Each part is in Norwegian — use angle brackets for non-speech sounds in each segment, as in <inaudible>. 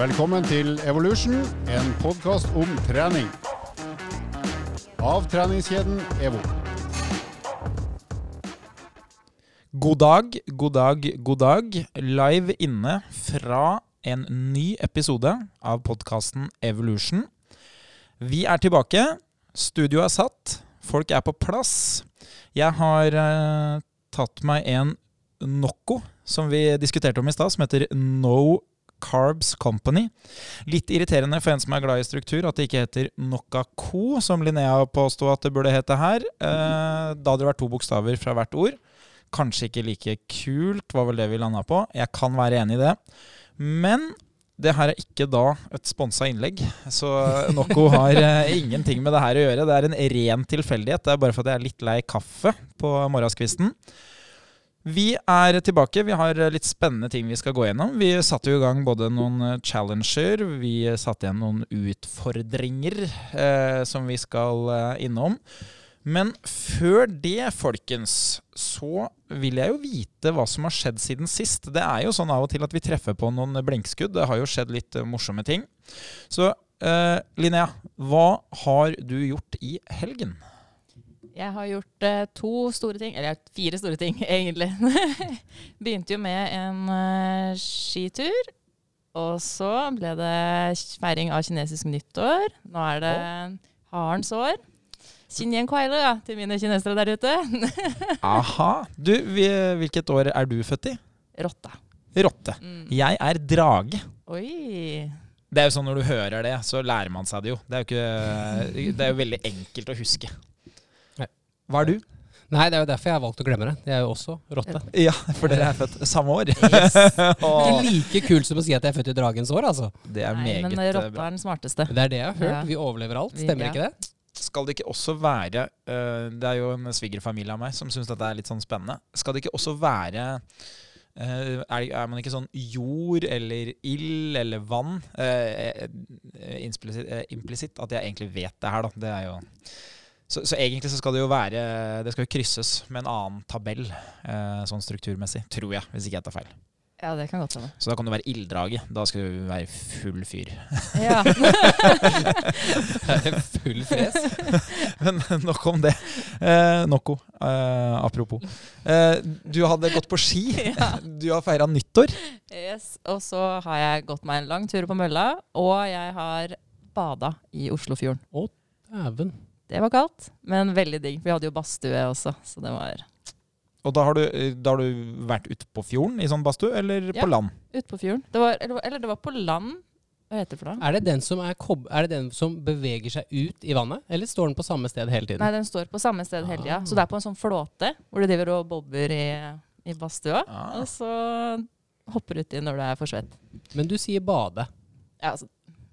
Velkommen til Evolution, en podkast om trening. Av treningskjeden EVO. God dag, god dag, god dag. Live inne fra en ny episode av podkasten Evolution. Vi er tilbake. Studio er satt. Folk er på plass. Jeg har eh, tatt meg en Nocco, som vi diskuterte om i stad, som heter No Carbs Company. Litt irriterende for en som er glad i struktur, at det ikke heter Noca Co, som Linnea påsto at det burde hete her. Eh, da hadde det vært to bokstaver fra hvert ord. Kanskje ikke like kult, var vel det vi landa på. Jeg kan være enig i det. Men det her er ikke da et sponsa innlegg, så Noco har eh, ingenting med det her å gjøre. Det er en ren tilfeldighet. Det er bare for at jeg er litt lei kaffe på morgenskvisten. Vi er tilbake. Vi har litt spennende ting vi skal gå gjennom. Vi satte jo i gang både noen eh, challenger, vi satte igjen noen utfordringer eh, som vi skal eh, innom. Men før det, folkens, så vil jeg jo vite hva som har skjedd siden sist. Det er jo sånn av og til at vi treffer på noen blinkskudd. Det har jo skjedd litt eh, morsomme ting. Så eh, Linnea, hva har du gjort i helgen? Jeg har gjort eh, to store ting, eller fire store ting, <laughs> egentlig. <laughs> Begynte jo med en eh, skitur. Og så ble det feiring av kinesisk nyttår. Nå er det harens år. Xinjiang Kwaile, ja, til mine kinesere der ute. <laughs> Aha. Du, vi, hvilket år er du født i? Rotta. Rotte. Mm. Jeg er drage. Oi. Det er jo sånn Når du hører det, så lærer man seg det jo. Det er jo, ikke, det er jo veldig enkelt å huske. Hva er du? Nei, det er jo derfor jeg har valgt å glemme det. Jeg er jo også rotte. <laughs> Ja, for dere er født samme år. Yes. <laughs> Ikke like kult som å si at jeg er født i dragens år, altså. det er Nei, meget men eh, rotta er den smarteste. Det er det jeg har hørt. Ja. Vi overlever alt. Stemmer ja. ikke det? Skal det ikke også være eh, Det er jo en svigerfamilie av meg som syns dette er litt sånn spennende. Skal det ikke også være eh, er, er man ikke sånn jord eller ild eller vann? Eh, implisitt at jeg egentlig vet det her, da. Det er jo så, så egentlig så skal det jo være Det skal jo krysses med en annen tabell, eh, sånn strukturmessig. Tror jeg, hvis ikke jeg tar feil. Ja, det kan godt hende. Så da kan du være ilddraget. Da skal du være full fyr. Ja. <laughs> Full fres. <laughs> Men nok om det. Eh, Noko, eh, apropos. Eh, du hadde gått på ski. <laughs> Ja. Du har feira nyttår. yes. Og så har jeg gått meg en lang tur på mølla, og jeg har bada i Oslofjorden. Å, Dæven. Det var kaldt, men veldig digg. Vi hadde jo badstue også, så det var Og da har du, eh, da har du vært ute på fjorden i sånn badstue, eller Ja. på land? ute på fjorden. Det var, eller, eller det var på land. Hva heter det for noe? Er det, den som er, kob er det den som beveger seg ut i vannet, eller står den på samme sted hele tiden? Nei, den står på samme sted hele tida. Så det er på en sånn flåte hvor du driver og bobber i, i badstua. Ah. Og så hopper uti når du er for svett. Men du sier bade. Ja, altså,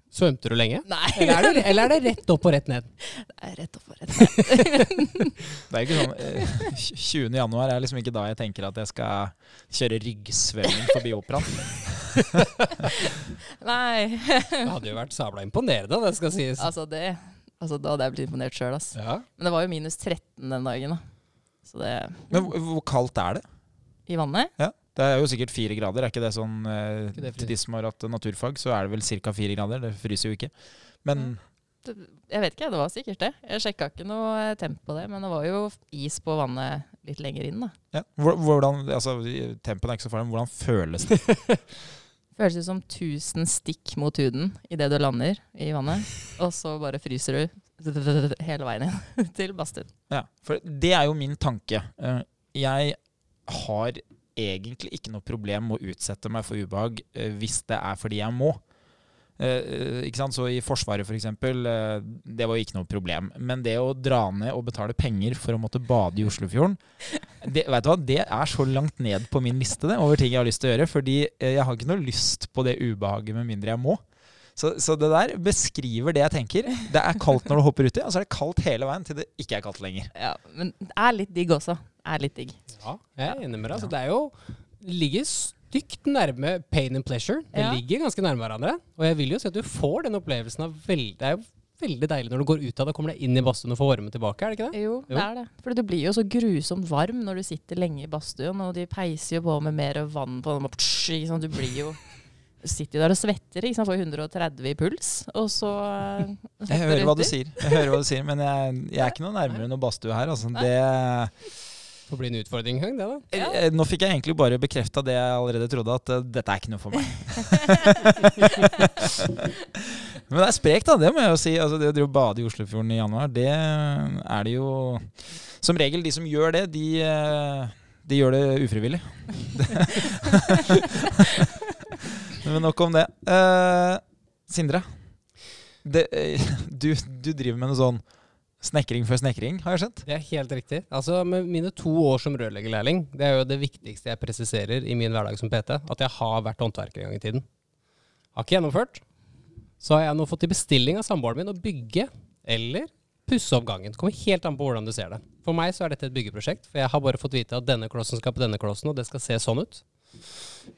Svømte du lenge? nei, Eller er, det, eller er det rett opp og rett ned? det er rett opp og rett ned. <laughs> Det er ikke sånn eh, 20. januar er liksom ikke da jeg tenker at jeg skal kjøre ryggsvømming forbi operaen. <laughs> Nei. Det hadde jo vært sabla imponerende, det skal sies. Altså, det Altså, da hadde jeg blitt imponert sjøl. Ja. Men det var jo minus 13 den dagen, da. Så det Men hvor, kaldt er det? I vannet? Det er jo sikkert fire grader. Er ikke det sånn eh, Ikke det Til de som har hatt naturfag, så er det vel ca. fire grader. Det fryser jo ikke. Men jeg vet ikke, det var sikkert det. Jeg sjekka ikke noe temp på det, men det var jo is på vannet litt lenger inn, da. ja. Hvordan altså, tempen er ikke så farlig, men hvordan føles det? <laughs> Føles ut som 1000 stikk mot huden idet du lander i vannet, <laughs> og så bare fryser du hele veien inn <laughs> til badstuen. Ja, for det er jo min tanke. Eh, Jeg har egentlig ikke noe problem å utsette meg for ubehag eh, hvis det er fordi jeg må. Eh, eh, ikke sant? Så I Forsvaret f.eks., eksempel, eh, det var jo ikke noe problem. Men det å dra ned og betale penger for å måtte bade i Oslofjorden, det, vet du hva? det er så langt ned på min liste det, over ting jeg har lyst til å gjøre. Fordi jeg har ikke noe lyst på det ubehaget med mindre jeg må. Så, så det der beskriver det jeg tenker. Det er kaldt når du hopper uti, og så er det kaldt hele veien til det ikke er kaldt lenger. Ja, men det er litt digg også. Er litt digg. Ja, jeg er enig med deg. Så det er jo det ligger stygt nærme pain and pleasure. Det Ja. ligger ganske nærme hverandre. Og jeg vil jo si at du får den opplevelsen av veldig Det er jo veldig deilig når du går ut av det og kommer deg inn i badstuen og får varme tilbake, er det ikke det? Jo, det er det. For du blir jo så grusomt varm når du sitter lenge i badstuen, og de peiser jo på med mer vann på den. Du blir jo sitter jo der og svetter. Ikke sant? Får 130 i puls, og så eh, Jeg hører hva du sier, jeg hører hva du sier men jeg, jeg er ikke noe nærmere noe badstue her. Altså. Det, Får bli en utfordring en gang, det da. Ja. Eh, Nå fikk jeg egentlig bare bekrefta det jeg allerede trodde, at uh, dette er ikke noe for meg. <laughs> Men det er sprekt, da. Det må jeg jo si. Altså, det å drive og bade i Oslofjorden i januar, det er det jo Som regel, de som gjør det, de, eh, de gjør det ufrivillig. <laughs> Men nok om det. Uh, Sindre, det, eh, <laughs> du, du driver med noe sånn snekring før snekring, har jeg skjønt? Det er helt riktig. Altså, Med mine to år som rørleggerlærling, det er jo det viktigste jeg presiserer i min hverdag som PT, at jeg har vært håndverker en gang i tiden. Har ikke gjennomført. Så har jeg nå fått i bestilling av samboeren min å bygge eller pusse opp gangen. Kommer helt an på hvordan du ser det. For meg så er dette et byggeprosjekt, for jeg har bare fått vite at denne klossen skal på denne klossen, og det skal se sånn ut.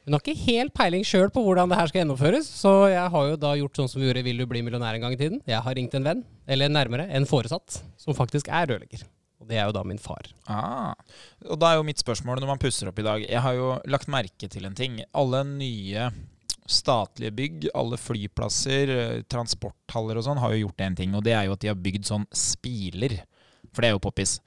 Hun har ikke helt peiling sjøl på hvordan det her skal gjennomføres, så jeg har jo da gjort sånn som vi gjorde i Vil du bli millionær en gang i tiden. Jeg har ringt en venn, eller nærmere en foresatt, som faktisk er rørlegger. Og det er jo da min far. Ah. Og da er jo mitt spørsmål når man pusser opp i dag Jeg har jo lagt merke til en ting. Alle nye statlige bygg, alle flyplasser, eh, transporthaller og sånn, har jo gjort én ting, og det er jo at de har bygd sånn spiler. For det er jo poppis.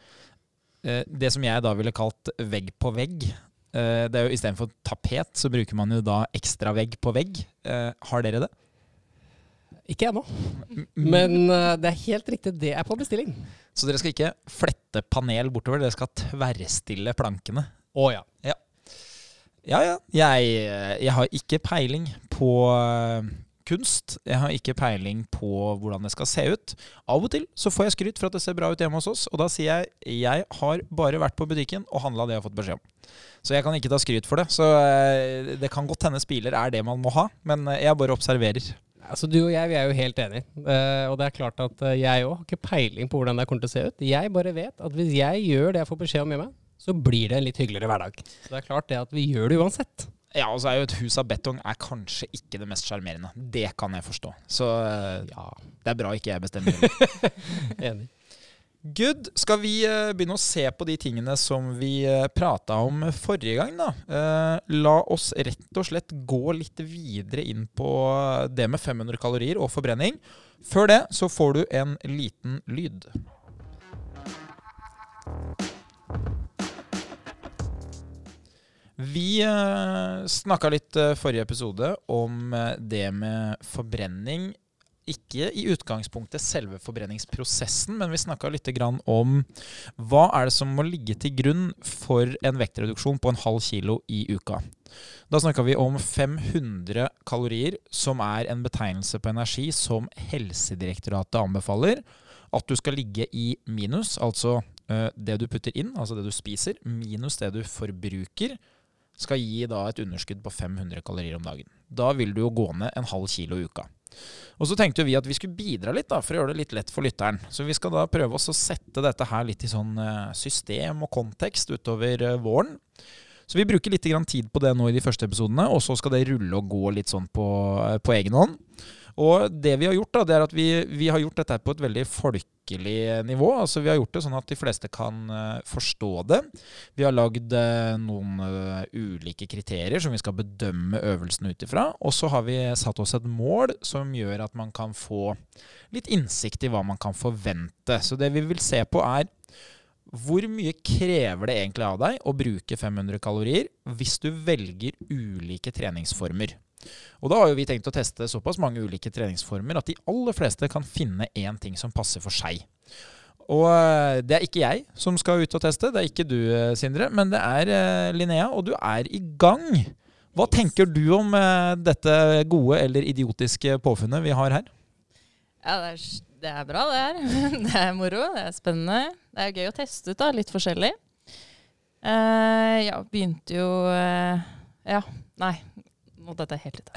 Eh, Det som jeg da ville kalt vegg på vegg, det er jo istedenfor tapet, så bruker man jo da ekstra vegg på vegg. Eh, Har dere det? Ikke ennå, men eh, det er helt riktig, det er på bestilling. Så dere skal ikke flette panel bortover, dere skal tverrstille plankene. Å ja. Ja, ja. Jeg, jeg har ikke peiling på kunst. Jeg har ikke peiling på hvordan det skal se ut. Av og til så får jeg skryt for at det ser bra ut hjemme hos oss, og da sier jeg jeg har bare vært på butikken og handla det jeg har fått beskjed om. Så jeg kan ikke ta skryt for det. Så øh, det kan godt hende spiller er det man må ha, men øh, jeg bare observerer. Altså Du og jeg vi er jo helt enige. Uh, og det er klart at eh, jeg òg har ikke peiling på hvordan det kommer til å se ut. Jeg bare vet at hvis jeg gjør det jeg får beskjed om hjemme, så blir det en litt hyggeligere hverdag. Så det er klart det at vi gjør det uansett. Ja, og så er jo et hus av betong er kanskje ikke det mest sjarmerende. Det kan jeg forstå. Så øh, Ja, det er bra ikke jeg bestemmer. <laughs> enig. Good. Skal vi eh, begynne å se på de tingene som vi uh, prata om forrige gang, da? Eh, la oss rett og slett gå litt videre inn på det med 500 kalorier og forbrenning. Før det så får du en liten lyd. Vi uh, snakka litt eh, forrige episode om eh, det med forbrenning ikke i utgangspunktet selve forbrenningsprosessen, men vi snakka litt om hva er det som må ligge til grunn for en vektreduksjon på en halv kilo i uka. Da snakka vi om 500 kalorier, som er en betegnelse på energi som Helsedirektoratet anbefaler at du skal ligge i minus, altså eh, det du putter inn, altså det du spiser, minus det du forbruker, skal gi da et underskudd på 500 kalorier om dagen. Da vil du jo gå ned en halv kilo i uka. Og så tenkte vi at vi skulle bidra litt da, for å gjøre det litt lett for lytteren. Så vi skal da prøve oss å sette dette her litt i sånn eh, system og kontekst utover eh, våren. Så vi bruker litt tid på det nå i de første episodene, og så skal det rulle og gå litt sånn på, eh, på egen hånd. Og det vi har gjort, da, det er at vi, vi har gjort dette på et veldig folkelig nivå. Altså Vi har gjort det sånn at de fleste kan eh, forstå det. Vi har lagd eh, noen ulike kriterier som vi skal bedømme øvelsen ut ifra. Og så har vi satt oss et mål som gjør at man kan få litt innsikt i hva man kan forvente. Så det vi vil se på, er hvor mye krever det egentlig av deg å bruke 500 kalorier hvis du velger ulike treningsformer? Og da har jo vi tenkt å teste såpass mange ulike treningsformer at de aller fleste kan finne én ting som passer for seg. Og eh, det er ikke jeg som skal ut og teste, det er ikke du, eh, Sindre, men det er eh, Linnea, og du er i gang. Hva tenker du om dette gode eller idiotiske påfunnet vi har her? Ja, det er, det er bra, det her. <laughs> Det er moro, det er spennende. Det er gøy å teste ut, da. Litt forskjellig. Uh, ja, begynte jo uh, Ja, nei. Nå dette er helt ut.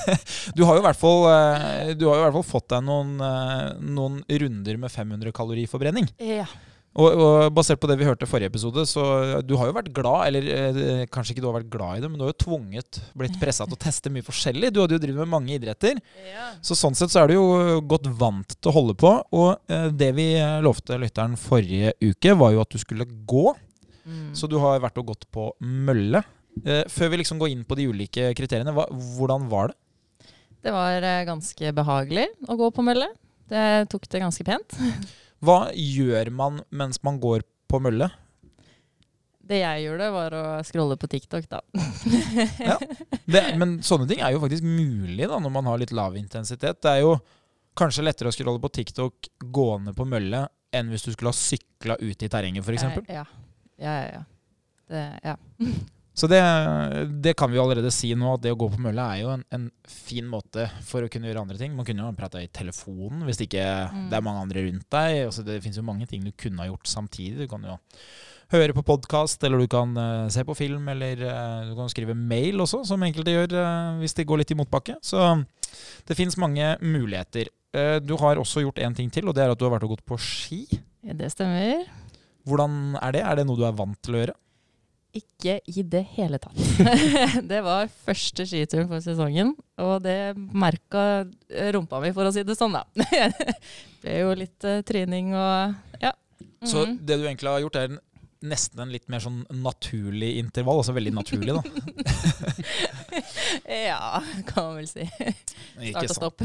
<laughs> Du har jo i hvert fall, uh, du har jo i hvert fall fått deg noen, noen runder med 500 kaloriforbrenning. Ja. Og, og basert på det vi hørte i forrige episode, så du har jo vært glad, eller eh, kanskje ikke du har vært glad i det, men du har jo tvunget, blitt pressa til å teste mye forskjellig. Du hadde jo drevet med mange idretter. ja. Så sånn sett så er du jo godt vant til å holde på. Og eh, det vi lovte lytteren forrige uke, var jo at du skulle gå. Mm. Så du har vært og gått på mølle. Eh, før vi liksom går inn på de ulike kriteriene, hva, hvordan var det? Det var eh, ganske behagelig å gå på mølle. Det tok det ganske pent. <laughs> Hva gjør man mens man går på mølle? Det jeg gjorde, var å scrolle på TikTok, da. <laughs> Det, men sånne ting er jo faktisk mulig da, når man har litt lav intensitet. Det er jo kanskje lettere å scrolle på TikTok gående på mølle enn hvis du skulle ha sykla ut i terrenget, f.eks. Ja. Ja, ja, ja. Det, ja. <laughs> Så det, det kan vi allerede si nå, at det å gå på mølle er jo en, en fin måte for å kunne gjøre andre ting. Man kunne jo prata i telefonen hvis ikke Mm. det er mange andre rundt deg. Altså, det finnes jo mange ting du kunne ha gjort samtidig. Du kan jo høre på podkast, eller du kan uh, se på film, eller uh, du kan skrive mail også, som enkelte gjør uh, hvis det går litt i motbakke. Så det fins mange muligheter. Du har også gjort én ting til, og det er at du har vært og gått på ski. Ja, Det stemmer. Hvordan er det? Er det noe du er vant til å gjøre? Ikke i det hele tatt. <laughs> <laughs> det var første skitur for sesongen, og det merka rumpa mi, for å si det sånn, da. <laughs> det ble jo litt uh, tryning og ja. Så Mhm. det du egentlig har gjort, er nesten en litt mer sånn naturlig intervall. Altså veldig naturlig, da. Ja, kan man vel si. Start og stopp.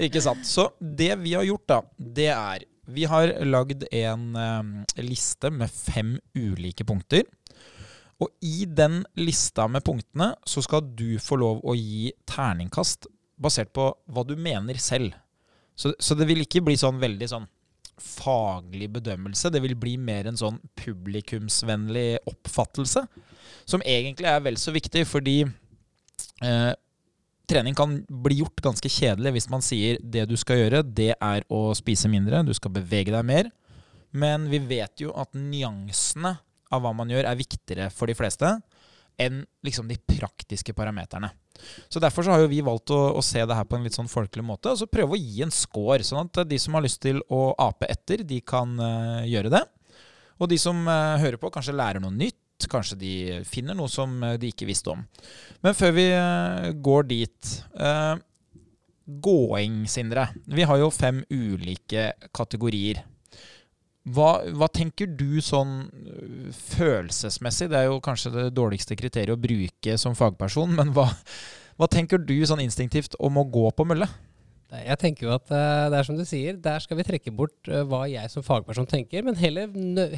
Ikke sant. Så det vi har gjort, da, det er Vi har lagd en eh, liste med fem ulike punkter. Og i den lista med punktene så skal du få lov å gi terningkast basert på hva du mener selv. Så, så det vil ikke bli sånn veldig sånn faglig bedømmelse. Det vil bli mer en sånn publikumsvennlig oppfattelse. Som egentlig er vel så viktig, fordi eh, trening kan bli gjort ganske kjedelig hvis man sier det du skal gjøre, det er å spise mindre, du skal bevege deg mer. Men vi vet jo at nyansene av hva man gjør, er viktigere for de fleste enn liksom de praktiske parameterne. Så Derfor så har jo vi valgt å, å se det her på en litt sånn folkelig måte, og så prøve å gi en score, sånn at de som har lyst til å ape etter, de kan uh, gjøre det. Og de som uh, hører på, kanskje lærer noe nytt. Kanskje de finner noe som eh, de ikke visste om. Men før vi eh, går dit eh, Gåing, Sindre. Vi har jo fem ulike kategorier. Hva, hva tenker du sånn følelsesmessig? Det er jo kanskje det dårligste kriteriet å bruke som fagperson, <laughs> men hva, hva tenker du sånn instinktivt om å gå på mølle? Jeg tenker jo at eh, det er som du sier, der skal vi trekke bort eh, hva jeg som fagperson tenker, men heller,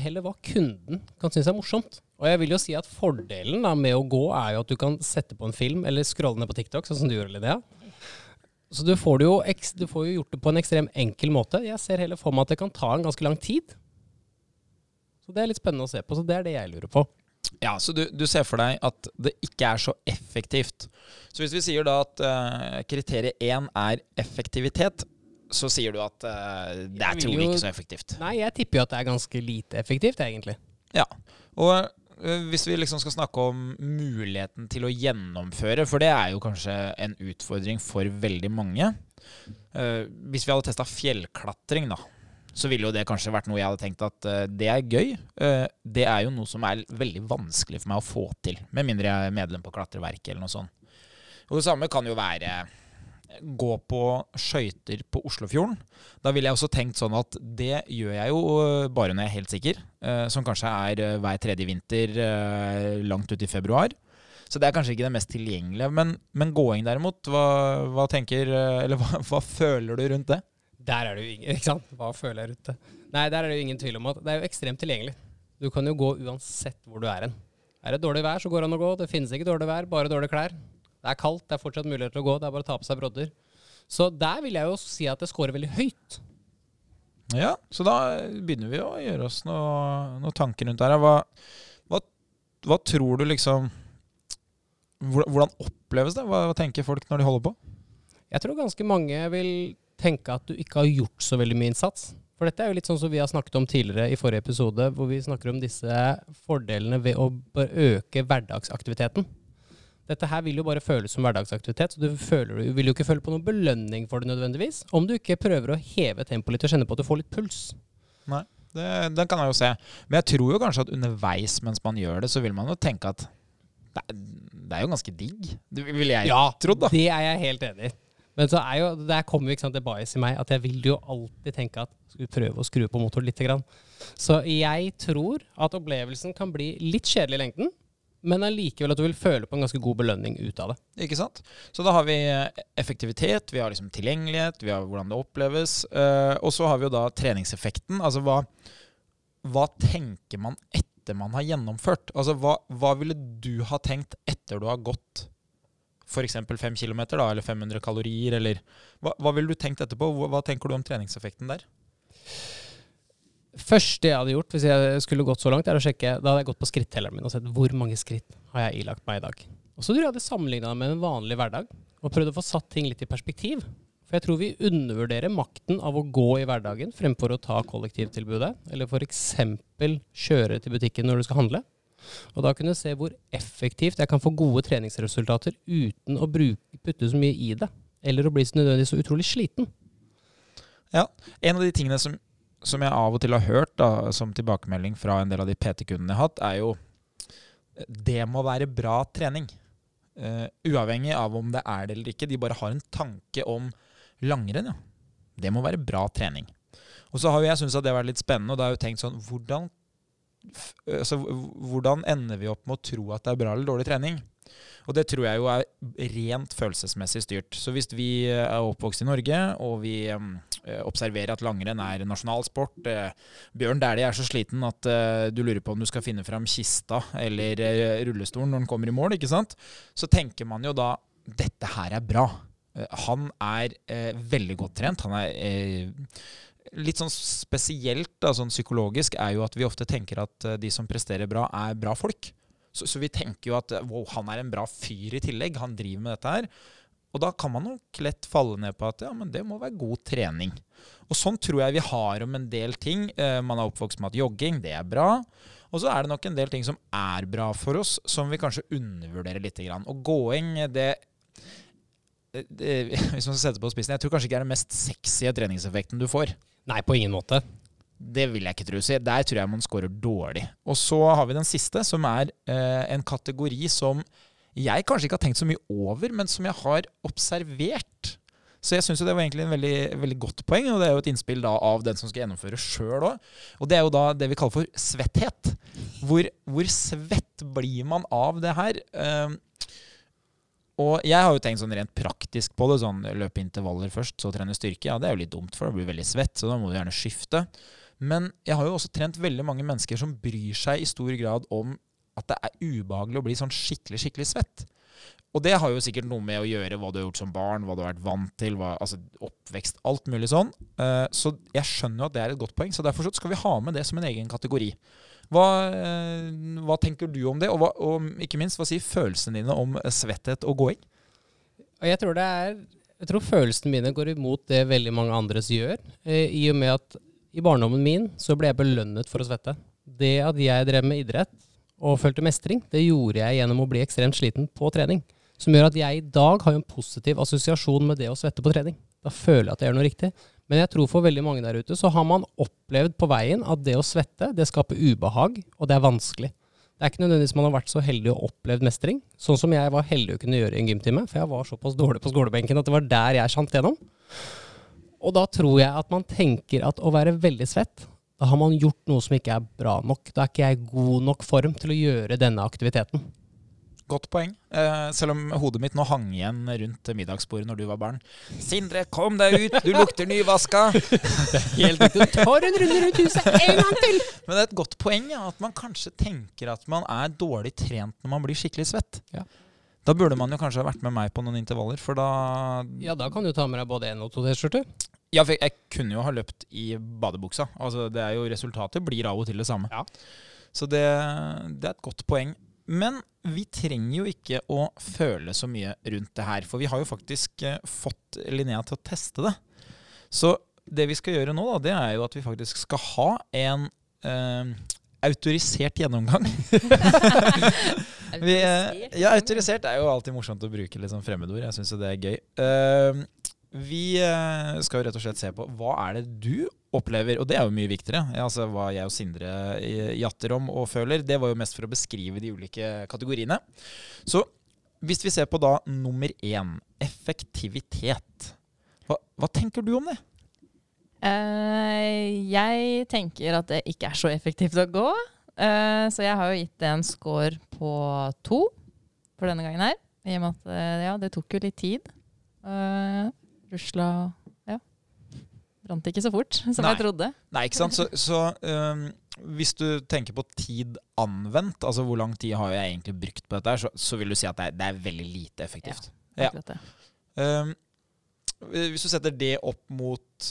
heller hva kunden kan synes er morsomt. Og jeg vil jo si at fordelen da, med å gå er jo at du kan sette på en film eller scrolle ned på TikTok, sånn som du gjør, Linnea. Så du får, jo, du får jo gjort det på en ekstremt enkel måte. Jeg ser heller for meg at det kan ta en ganske lang tid. Så det er litt spennende å se på. Så det er det jeg lurer på. Ja, så du, du ser for deg at det ikke er så effektivt. Så hvis vi sier da at uh, kriteriet én er effektivitet, så sier du at uh, det er trolig ikke så effektivt. Nei, jeg tipper jo at det er ganske lite effektivt, egentlig. Ja, og uh, hvis vi liksom skal snakke om muligheten til å gjennomføre, for det er jo kanskje en utfordring for veldig mange. Uh, hvis vi hadde testa fjellklatring, da, så ville jo det kanskje vært noe jeg hadde tenkt at uh, det er gøy. Uh, det er jo noe som er veldig vanskelig for meg å få til, med mindre jeg er medlem på klatreverket eller noe sånt. Og det samme kan jo være gå på skøyter på Oslofjorden. Da ville jeg også tenkt sånn at det gjør jeg jo øh, bare når jeg er helt sikker. uh, Som kanskje er hver tredje vinter langt ut i februar. Så det er kanskje ikke det mest tilgjengelige. Men, men gåing derimot, hva, hva tenker Eller <laughs> hva, hva føler du rundt det? Der er det jo ingen, <laughs> ikke sant? Hva føler jeg rundt det? Nei, der er det jo ingen tvil om at det er jo ekstremt tilgjengelig. Du kan jo gå uansett hvor du er hen. Er det dårlig vær, så går det an å gå. Det finnes ikke dårlig vær, bare dårlige klær. Det er kaldt, det er fortsatt mulighet til å gå, det er bare å ta på seg brodder. Så der vil jeg jo si at det scorer veldig høyt. Ja, så da begynner vi å gjøre oss noe- noen tanker rundt det her. Hva, hva, hva tror du liksom hvordan oppleves det? Hva, hva tenker folk når de holder på? Jeg tror ganske mange vil tenke at du ikke har gjort så veldig mye innsats. For dette er jo litt sånn som vi har snakket om tidligere i forrige episode, hvor vi snakker om disse fordelene ved å bare øke hverdagsaktiviteten. Dette her vil jo bare føles som hverdagsaktivitet, så du, føler, du vil jo ikke føle på noen belønning for det nødvendigvis, om du ikke prøver å heve tempoet litt og kjenne på at du får litt puls. Nei, Det, den kan jeg jo se. Men jeg tror jo kanskje at underveis mens man gjør det, så vil man jo tenke at det, er- det er jo ganske digg. Det ville jeg trodd, da. det er jeg helt enig i. Men så er jo, der kommer ikke sant, det bias i meg, at jeg vil jo alltid tenke at skal vi prøve å skru på motoren litt. Grann. Så jeg tror at opplevelsen kan bli litt kjedelig i lengden, men allikevel at du vil føle på en ganske god belønning ut av det. Ikke sant? Så da har vi eh, effektivitet, vi har liksom tilgjengelighet, vi har hvordan det oppleves. eh, og så har vi jo da treningseffekten. Altså hva, hva tenker man etter man har gjennomført? Altså hva, hva ville du ha tenkt etter du har gått f.eks. 5 km eller 500 kalorier, eller hva, hva ville du tenkt etterpå? Hva, hva tenker du om treningseffekten der? første jeg hadde gjort hvis jeg skulle gått så langt, er å sjekke Da hadde jeg gått på skrittelleren min og sett hvor mange skritt har jeg ilagt meg i dag. Og så tror jeg jeg hadde sammenligna med en vanlig hverdag og prøvd å få satt ting litt i perspektiv. For jeg tror vi undervurderer makten av å gå i hverdagen fremfor å ta kollektivtilbudet, eller f.eks. kjøre til butikken når du skal handle. Og da kunne jeg se hvor effektivt jeg kan få gode treningsresultater uten å bruke, putte så mye i det, eller å bli så nødvendigvis så utrolig sliten. Ja, En av de tingene som, som jeg av og til har hørt da, som tilbakemelding fra en del av de PT-kundene jeg har hatt, er jo det må være bra trening. Uh, uavhengig av om det er det eller ikke. De bare har en tanke om langrenn. Ja. Det må være bra trening. Og så har jo jeg syntes at det har vært litt spennende, og da har jeg jo tenkt sånn hvordan, altså, hvordan ender vi opp med å tro at det er bra eller dårlig trening? Og det tror jeg jo er rent følelsesmessig styrt. Så hvis vi eh, er oppvokst i Norge, og vi eh, observerer at langrenn er nasjonalsport eh, Bjørn Dæhlie er så sliten at du lurer på om du skal finne fram kista eller rullestolen når han kommer i mål, ikke sant? Så tenker man jo da dette her er bra. Han er veldig godt trent. Han er Litt sånn spesielt da, sånn psykologisk er jo at vi ofte tenker at eh, de som presterer bra, er bra folk. Så, så vi tenker jo at eh, wow, han er en bra fyr i tillegg. Han driver med dette her. Og da kan man nok lett falle ned på at ja, men det må være god trening. Og sånn tror jeg vi har om en del ting. Eh, man er oppvokst med at jogging, det er bra. Og så er det nok en del ting som er bra for oss, som vi kanskje undervurderer litt. Og gåing, det, det, <laughs> Hvis man skal sette på spissen, jeg tror kanskje ikke det er den mest sexy treningseffekten du får. Nei, på ingen måte. Det vil jeg ikke tro. Så der tror jeg man scorer dårlig. Og så har vi den siste, som er eh, en kategori som jeg kanskje ikke har tenkt så mye over, men som jeg har observert. Så jeg syns det var egentlig en veldig, veldig godt poeng, og det er jo et innspill av den som skal gjennomføre sjøl òg. Og det er jo da det vi kaller for svetthet. Hvor, hvor svett blir man av det her? Um, og jeg har jo tenkt sånn rent praktisk på det, sånn løpe intervaller først, så trene styrke. Ja, det er jo litt dumt, for da blir du veldig svett, så da må du gjerne skifte. Men jeg har jo også trent veldig mange mennesker som bryr seg i stor grad om at det er ubehagelig å bli sånn skikkelig, skikkelig svett. Og det har jo sikkert noe med å gjøre hva du har gjort som barn, hva du har vært vant til, hva, altså oppvekst, alt mulig sånn. Eh, så jeg skjønner jo at det er et godt poeng, så derfor skal vi ha med det som en egen kategori. Hva, eh, hva tenker du om det, og, hva, og ikke minst, hva sier følelsene dine om svetthet og gåing? Jeg tror det er Jeg tror følelsene mine går imot det veldig mange andres gjør. Eh, I og med at i barndommen min så ble jeg belønnet for å svette. Det at jeg drev med idrett og følte mestring, det gjorde jeg gjennom å bli ekstremt sliten på trening. Som gjør at jeg i dag har en positiv assosiasjon med det å svette på trening. Da føler jeg at jeg gjør noe riktig. Men jeg tror for veldig mange der ute så har man opplevd på veien at det å svette, det skaper ubehag, og det er vanskelig. Det er ikke nødvendigvis man har vært så heldig og opplevd mestring, sånn som jeg var heldig å kunne gjøre i en gymtime, for jeg var såpass dårlig på skolebenken at det var der jeg sjant gjennom. Og da tror jeg at man tenker at å være veldig svett, da har man gjort noe som ikke er bra nok. Da er ikke jeg i god nok form til å gjøre denne aktiviteten. Godt poeng. Eh, selv om hodet mitt nå hang igjen rundt middagsbordet når du var barn. Sindre, kom deg ut! Du lukter nyvaska! <laughs> Helt riktig. Du tar en runde rundt huset en gang til! Men det er et godt poeng ja, at man kanskje tenker at man er dårlig trent når man blir skikkelig svett. Ja. Da burde man jo kanskje ha vært med meg på noen intervaller, for da Ja, da kan du ta med deg både én og to T-skjorter. Ja, for jeg kunne jo ha løpt i badebuksa. Altså, det er jo Resultatet blir av og til det samme. Ja. Så det, det er et godt poeng. Men vi trenger jo ikke å føle så mye rundt det her, for vi har jo faktisk eh, fått Linnea til å teste det. Så det vi skal gjøre nå, da, det er jo at vi faktisk skal ha en eh, autorisert gjennomgang. <laughs> Vi, eh, ja, autorisert er jo alltid morsomt å bruke litt sånn fremmedord. Jeg syns jo det er gøy. Eh, vi eh, skal jo rett og slett se på hva er det du opplever, og det er jo mye viktigere. Altså Hva jeg og Sindre eh, jatter om og føler, det var jo mest for å beskrive de ulike kategoriene. Så hvis vi ser på da nummer én, effektivitet. Hva, hva tenker du om det? Uh, jeg tenker at det ikke er så effektivt å gå. Uh, så jeg har jo gitt det en score på to for denne gangen her. I og med at ja, det tok jo litt tid. Uh, rusla ja. Brant ikke så fort som Nei. jeg trodde. Nei, ikke sant? Så, så um, hvis du tenker på tid anvendt, altså hvor lang tid har jeg egentlig brukt på dette, så, så vil du si at det er, det er veldig lite effektivt. Ja. Akkurat det. Um, hvis du setter det opp mot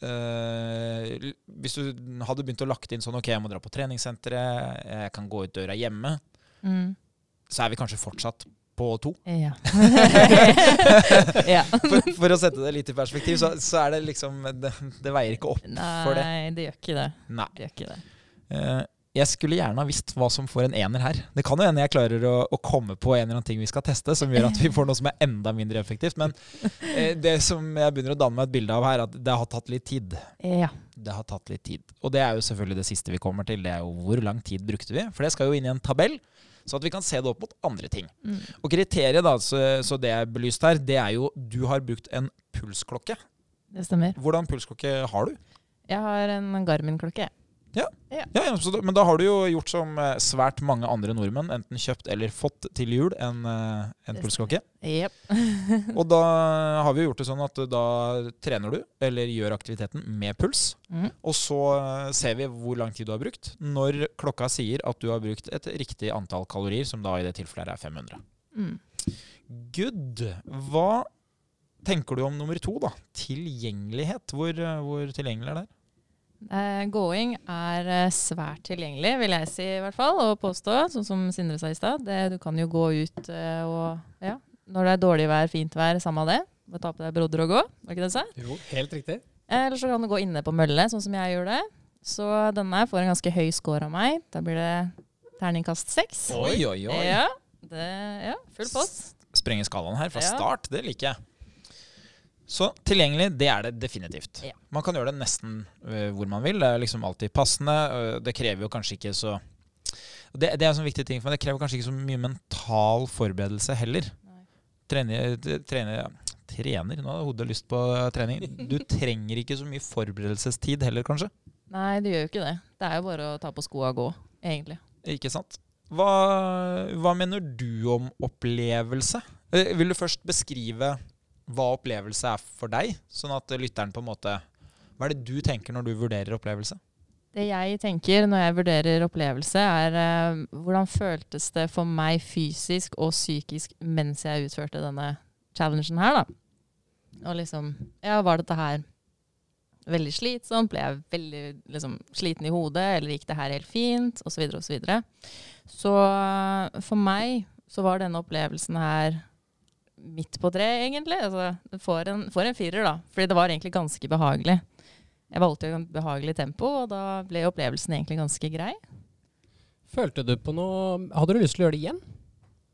Uh, Hvis du hadde begynt å lagt inn sånn Ok, jeg må dra på treningssenteret, jeg kan gå ut døra hjemme, Mm. så er vi kanskje fortsatt på to. Ja. <laughs> ja. For, for å sette det litt i perspektiv, så, så er det liksom Det, det veier ikke opp for det. Nei, det gjør ikke det. Nei. det, gjør ikke det. Uh, jeg skulle gjerne ha visst hva som får en ener her. Det kan jo hende jeg klarer å, å komme på en eller annen ting vi skal teste, som gjør at vi får noe som er enda mindre effektivt. Men eh, det som jeg begynner å danne meg et bilde av her, at det har tatt litt tid. Ja. Det har tatt litt tid. Og det er jo selvfølgelig det siste vi kommer til. Det er jo hvor lang tid brukte vi? For det skal jo inn i en tabell, så at vi kan se det opp mot andre ting. Mm. Og kriteriet, da, så, så det er belyst her, det er jo du har brukt en pulsklokke. Det stemmer. Hvordan pulsklokke har du? Jeg har en Garmin-klokke. Ja, ja, ja da, Men da har du jo gjort som eh, svært mange andre nordmenn, enten kjøpt eller fått til jul en, eh, en pølsekake. Yep. <laughs> Og da har vi jo gjort det sånn at da trener du, eller gjør aktiviteten med puls. Mm. Og så eh, ser vi hvor lang tid du har brukt, når klokka sier at du har brukt et riktig antall kalorier, som da i det tilfellet er 500. Mm. Good. Hva tenker du om nummer to, da? Tilgjengelighet. Hvor, hvor tilgjengelig er det? Eh, Going er eh, svært tilgjengelig, vil jeg si i hvert fall, og påstå. Sånn som Sindre sa i stad. Du kan jo gå ut eh, og ja, når det er dårlig vær, fint vær, samme av det. Bare ta på deg brodder og gå, var ikke det så? sa? Jo, helt riktig. Eh, Eller så kan du gå inne på mølle, sånn som jeg gjør det. Så denne får en ganske høy score av meg. Da blir det terningkast seks. Oi, oi, oi. Ja, det, ja, full post. Sprenge skalaen her fra Ja. start. Det liker jeg. Så tilgjengelig, det er det definitivt. Ja. Man kan gjøre det nesten uh, hvor man vil. Det er liksom alltid passende. Uh, det krever jo kanskje ikke så det, det er en sånn viktig ting for meg. Det krever kanskje ikke så mye mental forberedelse heller. Trener, trener, trener Nå har hodet lyst på trening. Du <laughs> trenger ikke så mye forberedelsestid heller, kanskje. Nei, det gjør jo ikke det. Det er jo bare å ta på skoa og gå, egentlig. Ikke sant? Hva, hva mener du om opplevelse? Eh, Vil du først beskrive hva opplevelse er for deg, sånn at lytteren på en måte Hva er det du tenker når du vurderer opplevelse? Det jeg tenker når jeg vurderer opplevelse, er eh, hvordan føltes det for meg fysisk og psykisk mens jeg utførte denne challengen her, da. Og liksom Ja, var dette her veldig slitsomt? Ble jeg veldig liksom, sliten i hodet, eller gikk det her helt fint? Og så videre og så videre. Så eh, for meg så var denne opplevelsen her midt på tre, egentlig. Altså, får en, får en firer, da. Fordi det var egentlig ganske behagelig. Jeg valgte jo en behagelig tempo, og da ble opplevelsen egentlig ganske grei. Følte du på noe Hadde du lyst til å gjøre det igjen?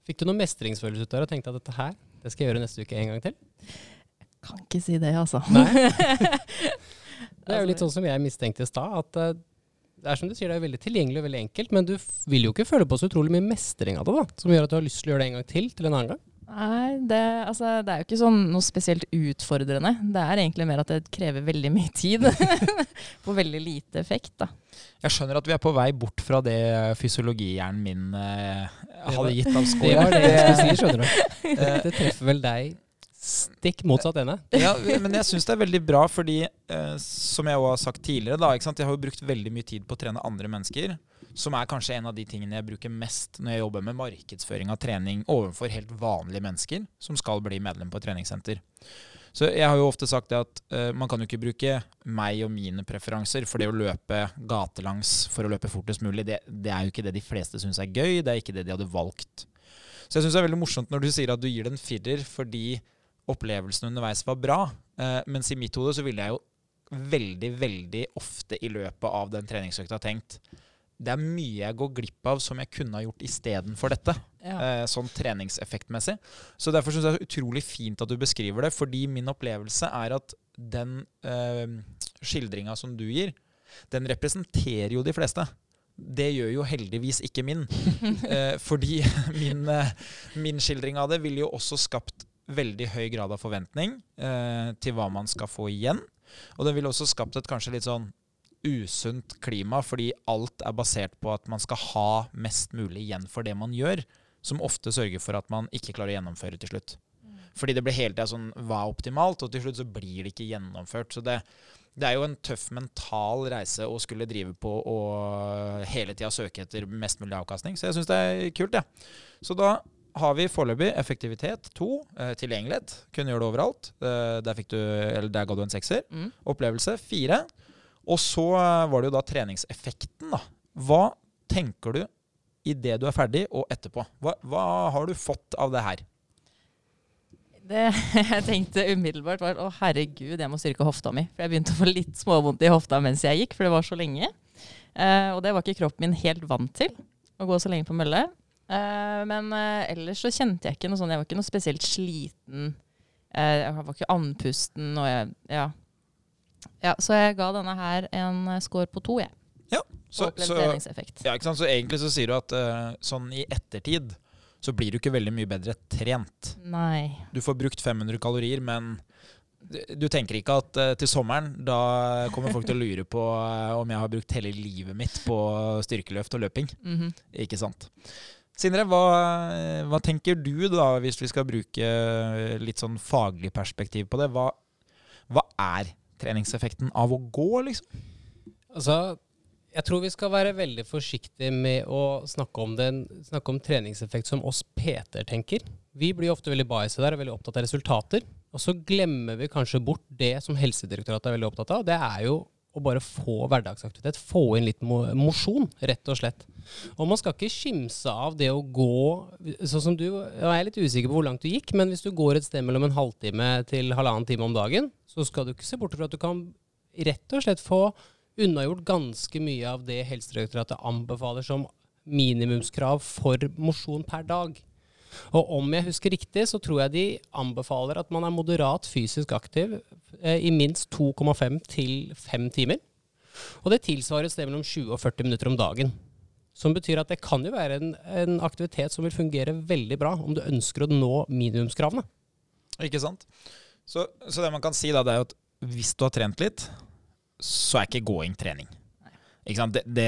Fikk du noe mestringsfølelse ut der og tenkte at dette her, det skal jeg gjøre neste uke en gang til? Jeg Kan ikke si det, altså. <laughs> Det er jo litt sånn som jeg mistenkte i stad, at eh, det er som du sier, det er veldig tilgjengelig og veldig enkelt, men du vil jo ikke føle på så utrolig mye mestring av det, da, som gjør at du har lyst til å gjøre det en gang til til en annen gang. Nei, det, altså, det er jo ikke sånn noe spesielt utfordrende. Det er egentlig mer at det krever veldig mye tid. <laughs> På veldig lite effekt, da. Jeg skjønner at vi er på vei bort fra det fysiologihjernen min eh, hadde gitt av Det var det jeg skulle si, skjønner du. <laughs> Det treffer vel deg stikk motsatt ende. ja, men jeg syns det er veldig bra, fordi eh, som jeg òg har sagt tidligere, da, ikke sant? jeg har jo brukt veldig mye tid på å trene andre mennesker. Som er kanskje en av de tingene jeg bruker mest når jeg jobber med markedsføring av trening overfor helt vanlige mennesker som skal bli medlem på et treningssenter. Så jeg har jo ofte sagt det at uh, man kan jo ikke bruke meg og mine preferanser for det å løpe gatelangs for å løpe fortest mulig. Det, det er jo ikke det de fleste syns er gøy, det er ikke det de hadde valgt. Så jeg syns det er veldig morsomt når du sier at du gir det en firer fordi opplevelsen underveis var bra. uh, mens i mitt hode så ville jeg jo veldig, veldig ofte i løpet av den treningsøkta tenkt det er mye jeg går glipp av som jeg kunne ha gjort istedenfor dette. Eh, sånn treningseffektmessig. Så derfor syns jeg det er utrolig fint at du beskriver det, fordi min opplevelse er at den eh, skildringa som du gir, den representerer jo de fleste. Det gjør jo heldigvis ikke min. <laughs> Eh, fordi <laughs> min, eh, min skildring av det ville jo også skapt veldig høy grad av forventning eh, til hva man skal få igjen. Og den ville også skapt et kanskje litt sånn usunt klima fordi alt er basert på at man skal ha mest mulig igjen for det man gjør, som ofte sørger for at man ikke klarer å gjennomføre til slutt. Fordi det blir hele tida sånn hva er optimalt, og til slutt så blir det ikke gjennomført. Så det, det er jo en tøff mental reise å skulle drive på og hele tida søke etter mest mulig avkastning. Så jeg syns det er kult, jeg. Ja. Så da har vi foreløpig effektivitet to, eh, tilgjengelighet. Kunne gjøre det overalt. Eh, der, du, eller der ga du en sekser. Mm. Opplevelse fire. Og så eh, var det jo da treningseffekten, da. Hva tenker du idet du er ferdig, og etterpå? Hva, hva har du fått av det her? Det <laughs> jeg tenkte umiddelbart var å herregud, jeg må styrke hofta mi. For jeg begynte å få litt småvondt i hofta mens jeg gikk, for det var så lenge. Eh, og det var ikke kroppen min helt vant til, å gå så lenge på mølle. Eh, men eh, ellers så kjente jeg ikke noe sånn, jeg var ikke noe spesielt sliten. Eh, jeg var ikke andpusten, og jeg, ja. Ja. Så jeg ga denne her en eh, score på to, jeg. Ja, så, så, ja, ikke sant? så egentlig så sier du at uh, sånn i ettertid så blir du ikke veldig mye bedre trent. Nei. Du får brukt 500 kalorier, men du, du tenker ikke at uh, til sommeren da kommer folk til å lure på uh, om jeg har brukt hele livet mitt på styrkeløft og løping. Mhm. Ikke sant. Sindre, hva, hva tenker du da, hvis vi skal bruke litt sånn faglig perspektiv på det? Hva, hva er treningseffekten av å gå, liksom? Altså, jeg tror vi skal være veldig forsiktige med å snakke om, den, snakke om treningseffekt som oss PT-er tenker. Vi blir ofte veldig baise der og veldig opptatt av resultater. Og så glemmer vi kanskje bort det som Helsedirektoratet er veldig opptatt av. Det er jo å bare få hverdagsaktivitet. Få inn litt mosjon, rett og slett. Og man skal ikke skimse av det å gå Sånn som du Jeg er litt usikker på hvor langt du gikk, men hvis du går et sted mellom en halvtime til halvannen time om dagen, så skal du ikke se bort fra at du kan rett og slett få unnagjort ganske mye av det Helsedirektoratet anbefaler som minimumskrav for mosjon per dag. Og om jeg husker riktig, så tror jeg de anbefaler at man er moderat fysisk aktiv eh, i minst 2,5 til 5 timer. Og det tilsvarer et sted mellom 20 og 40 minutter om dagen. Som betyr at det kan jo være en, en aktivitet som vil fungere veldig bra om du ønsker å nå minimumskravene. Ikke sant? Så, så det man kan si da, det er jo at hvis du har trent litt, så er ikke gåing trening. Ikke sant? Det, det,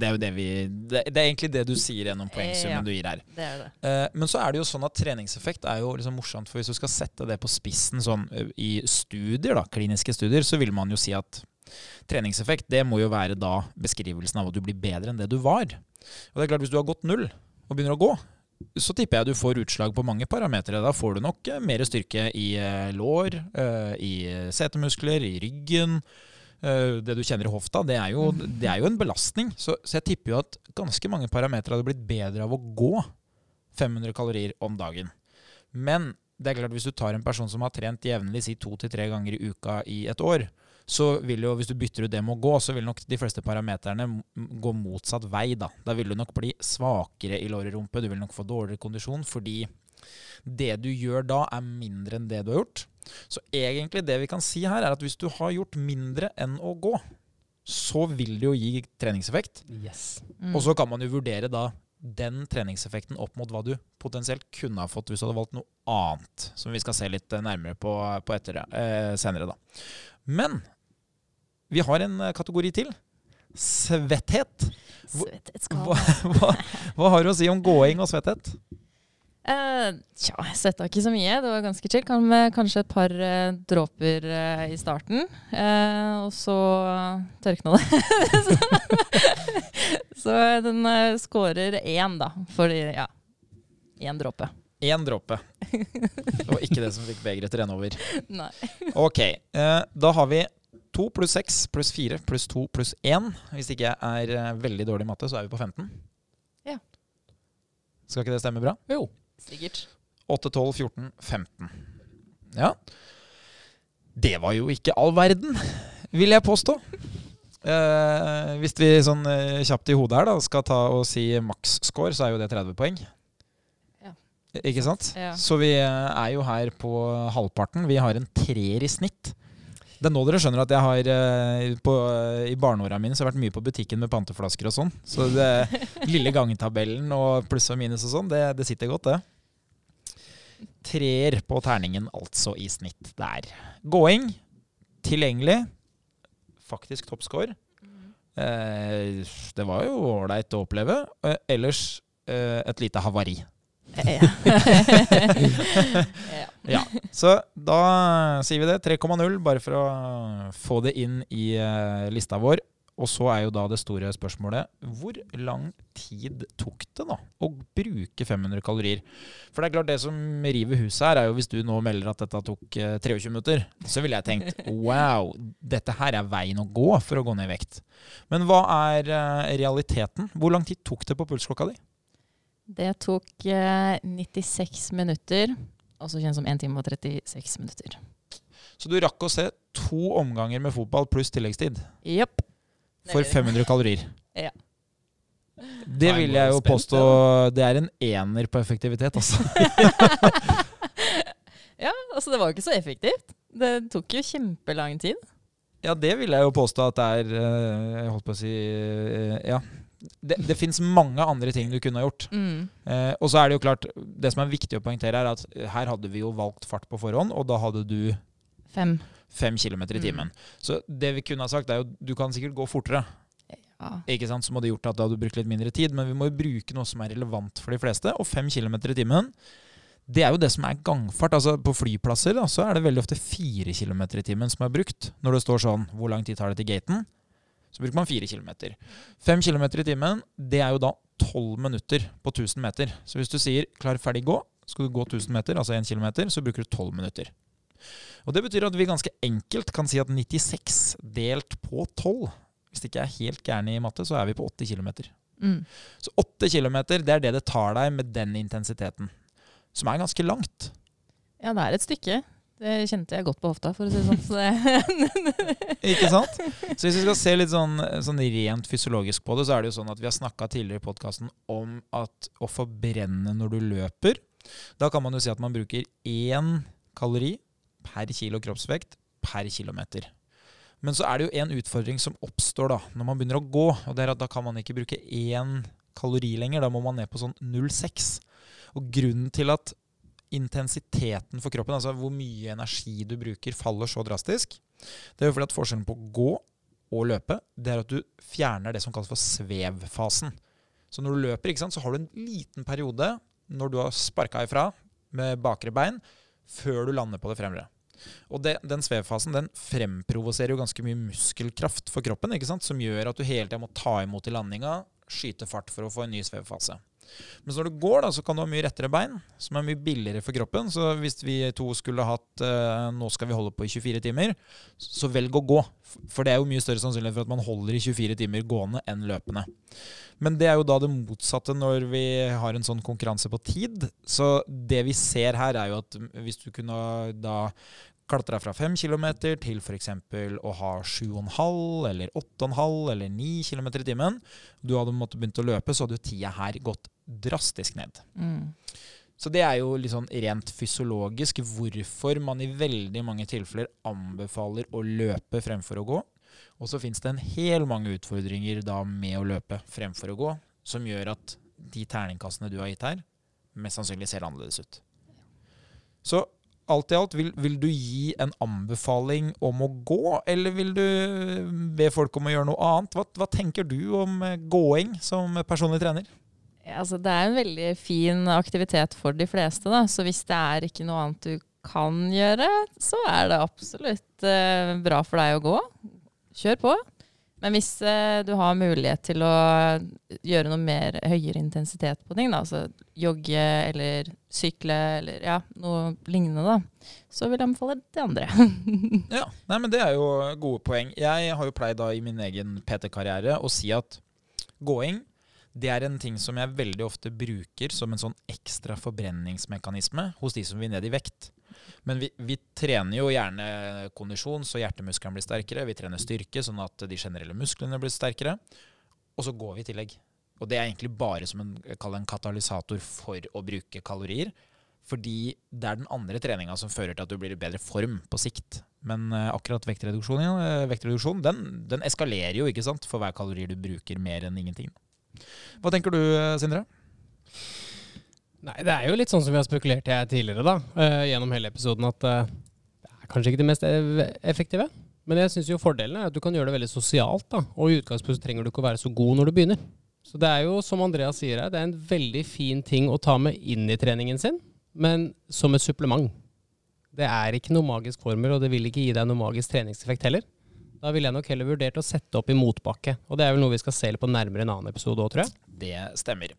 det er jo det vi det, det er egentlig det du sier gjennom poengsummen Ja. du gir her. Det er det. Eh, men så er det jo sånn at treningseffekt er jo liksom morsomt, for hvis du skal sette det på spissen sånn eh, i studier, da, kliniske studier, så vil man jo si at treningseffekt, det må jo være da beskrivelsen av at du blir bedre enn det du var. Og det er klart, hvis du har gått null og begynner å gå, så tipper jeg du får utslag på mange parametere. Da får du nok eh, mer styrke i eh, lår, i setemuskler, i ryggen. Eh, det du kjenner i hofta, det er jo, det er jo en belastning. Så, så jeg tipper jo at ganske mange parametere hadde blitt bedre av å gå 500 kalorier om dagen. Men det er klart hvis du tar en person som har trent jevnlig si to til tre ganger i uka i et år, så vil jo, hvis du bytter ut det med å gå, så vil nok de fleste parameterne gå motsatt vei. Da Da vil du nok bli svakere i lår og rumpe, du vil nok få dårligere kondisjon, fordi det du gjør da, er mindre enn det du har gjort. Så egentlig det vi kan si her, er at hvis du har gjort mindre enn å gå, så vil det jo gi treningseffekt. Yes. Mm. Og så kan man jo vurdere da den treningseffekten opp mot hva du potensielt kunne ha fått hvis du hadde valgt noe annet, som vi skal se litt eh, nærmere på, på etter, eh, senere. da. Men vi har en eh, kategori til. Svetthet. Hva, hva, hva har du å si om gåing og svetthet? Eh, tja, jeg svetta ikke så mye. Det var ganske chill. Kan med kanskje et par uh, dråper uh, i starten. Eh, og så tørkna det. <laughs> så den uh, scorer én, da. For ja, én dråpe. Én dråpe. Det var ikke det som fikk begeret til å renne over. <laughs> Nei. Ok, eh, da har vi to pluss seks pluss fire pluss to pluss én. Hvis ikke jeg er veldig dårlig i matte, så er vi på 15. Ja. Skal ikke det stemme bra? Jo. Sikkert. 8, 12, 14, 15. Ja. Det var jo ikke all verden, vil jeg påstå. Eh, hvis vi sånn eh, kjapt i hodet her da skal ta og si maksscore, så er jo det 30 poeng. Ja. Ikke sant? Ja. Så vi eh, er jo her på halvparten. Vi har en treer i snitt. Det er nå dere skjønner at jeg har eh, på, I barneåra mine så har jeg vært mye på butikken med panteflasker og sånn. Så det <laughs> lille gangetabellen og pluss og minus og sånn, det, det sitter godt, det. Treer på terningen, altså, i snitt der. Gåing, tilgjengelig. Faktisk toppscore. Eh, det var jo ålreit å oppleve. Eh, ellers eh, et lite havari. Ja. <laughs> Ja, Så da sier vi det. 3,0, bare for å få det inn i eh, lista vår. Og så er jo da det store spørsmålet hvor lang tid tok det da å bruke 500 kalorier? For det er klart det som river huset her, er jo hvis du nå melder at dette tok eh, 23 minutter. Så ville jeg tenkt wow, dette her er veien å gå for å gå ned i vekt. Men hva er eh, realiteten? Hvor lang tid tok det på pulsklokka di? Det tok eh, 96 minutter, også kjent som 1 time og 36 minutter. Så du rakk å se to omganger med fotball pluss tilleggstid Jepp. for 500 kalorier. <laughs> Ja. Det vil jeg jo påstå det er en ener på effektivitet, altså. <laughs> Ja, altså det var jo ikke så effektivt. Det tok jo kjempelang tid. Ja, det vil jeg jo påstå at det er eh, Jeg holdt på å si eh, Ja. Det, det fins mange andre ting du kunne ha gjort. Mm. Eh, og så er det jo klart, det som er viktig å poengtere, er at her hadde vi jo valgt fart på forhånd, og da hadde du Fem. fem kilometer i Mm. timen. Så det vi kunne ha sagt, er jo du kan sikkert gå fortere. Ja. Ikke sant? Som hadde gjort at du hadde brukt litt mindre tid. Men vi må jo bruke noe som er relevant for de fleste. Og fem kilometer i timen, det er jo det som er gangfart. Altså På flyplasser da, så er det veldig ofte fire kilometer i timen som er brukt. Når det står sånn Hvor lang tid tar det til gaten? Så bruker man fire kilometer. Fem kilometer i timen, det er jo da tolv minutter på 1000 meter. Så hvis du sier klar, ferdig, gå, skal du gå 1000 meter, altså 1 kilometer, så bruker du tolv minutter. Og det betyr at vi ganske enkelt kan si at 96 delt på 12 Hvis det ikke er helt gærne i matte, så er vi på 80 km. Mm. Så 8 km det er det det tar deg med den intensiteten. Som er ganske langt. ja, det er et stykke. Det kjente jeg godt på hofta, for å si det sånn. Ikke sant? Så hvis vi skal se litt sånn, sånn rent fysiologisk på det, så er det jo sånn at vi har snakka tidligere i podkasten om at å forbrenne når du løper Da kan man jo si at man bruker én kalori per kilo kroppsvekt per kilometer. Men så er det jo en utfordring som oppstår da når man begynner å gå. og det er at Da kan man ikke bruke én kalori lenger. Da må man ned på sånn 0,6. Og grunnen til at intensiteten for kroppen, altså hvor mye energi du bruker, faller så drastisk, det er jo fordi at forskjellen på å gå og løpe, det er at du fjerner det som kalles for svevfasen. Så når du løper, sant, så har du en liten periode når du har sparka ifra med bakre bein, før du lander på det fremre. Og det, den svevfasen den fremprovoserer jo ganske mye muskelkraft for kroppen, som gjør at du hele tida må ta imot i landinga, skyte fart for å få en ny svevfase. Men når du går, da, så kan du ha mye rettere bein, som er mye billigere for kroppen. Så hvis vi to skulle hatt eh, Nå skal vi holde på i 24 timer, så velg å gå. For det er jo mye større sannsynlighet for at man holder i 24 timer gående enn løpende. Men det er jo da det motsatte når vi har en sånn konkurranse på tid. Så det vi ser her, er jo at hvis du kunne da klatra fra 5 km til f.eks. å ha 7,5 eller 8,5 eller 9 km i timen, du hadde måttet begynt å løpe, så hadde jo tida her gått drastisk ned. mm. Så det er jo sånn rent fysiologisk hvorfor man i veldig mange tilfeller anbefaler å løpe fremfor å gå. Og så fins det en hel mange utfordringer da med å løpe fremfor å gå, som gjør at de terningkastene du har gitt her, mest sannsynlig ser annerledes ut. Så alt i alt, vil, vil du gi en anbefaling om å gå, eller vil du be folk om å gjøre noe annet? Hva, hva tenker du om eh, gåing som personlig trener? Ja, Altså, det er en veldig fin aktivitet for de fleste, da. Så hvis det er ikke noe annet du kan gjøre, så er det absolutt eh, bra for deg å gå. Kjør på. Men hvis eh, du har mulighet til å gjøre noe mer høyere intensitet på ting, da, altså jogge eller sykle eller ja, noe lignende, da, så vil jeg anbefale det andre. <laughs> Ja, nei, men det er jo gode poeng. Jeg har jo pleid da i min egen PT-karriere å si at gåing det er en ting som jeg veldig ofte bruker som en sånn ekstra forbrenningsmekanisme hos de som vil ned i vekt. Men vi, vi trener jo gjerne kondisjon så hjertemuskelen blir sterkere. Vi trener styrke sånn at de generelle musklene blir sterkere. Og så går vi i tillegg. Og det er egentlig bare som en, en katalysator for å bruke kalorier. Fordi det er den andre treninga som fører til at du blir i bedre form på sikt. Men eh, akkurat vektreduksjon, eh, vektreduksjon den, den eskalerer jo ikke sant, for hver kalori du bruker mer enn ingenting. Hva tenker du, eh, Sindre? Nei, det er jo litt sånn som vi har spekulert i tidligere, da, Uh, gjennom hele episoden, at uh, det er kanskje ikke det mest effektive. Men jeg syns jo fordelen er at du kan gjøre det veldig sosialt. da, Og i utgangspunktet trenger du ikke å være så god når du begynner. Så det er jo, som Andreas sier her, det er en veldig fin ting å ta med inn i treningen sin, men som et supplement. Det er ikke noe magisk formel, og det vil ikke gi deg noe magisk treningseffekt heller. Da ville jeg nok heller vurdert å sette opp i motbakke. Og det er vel noe vi skal se litt på nærmere en annen episode òg, tror jeg. Det stemmer.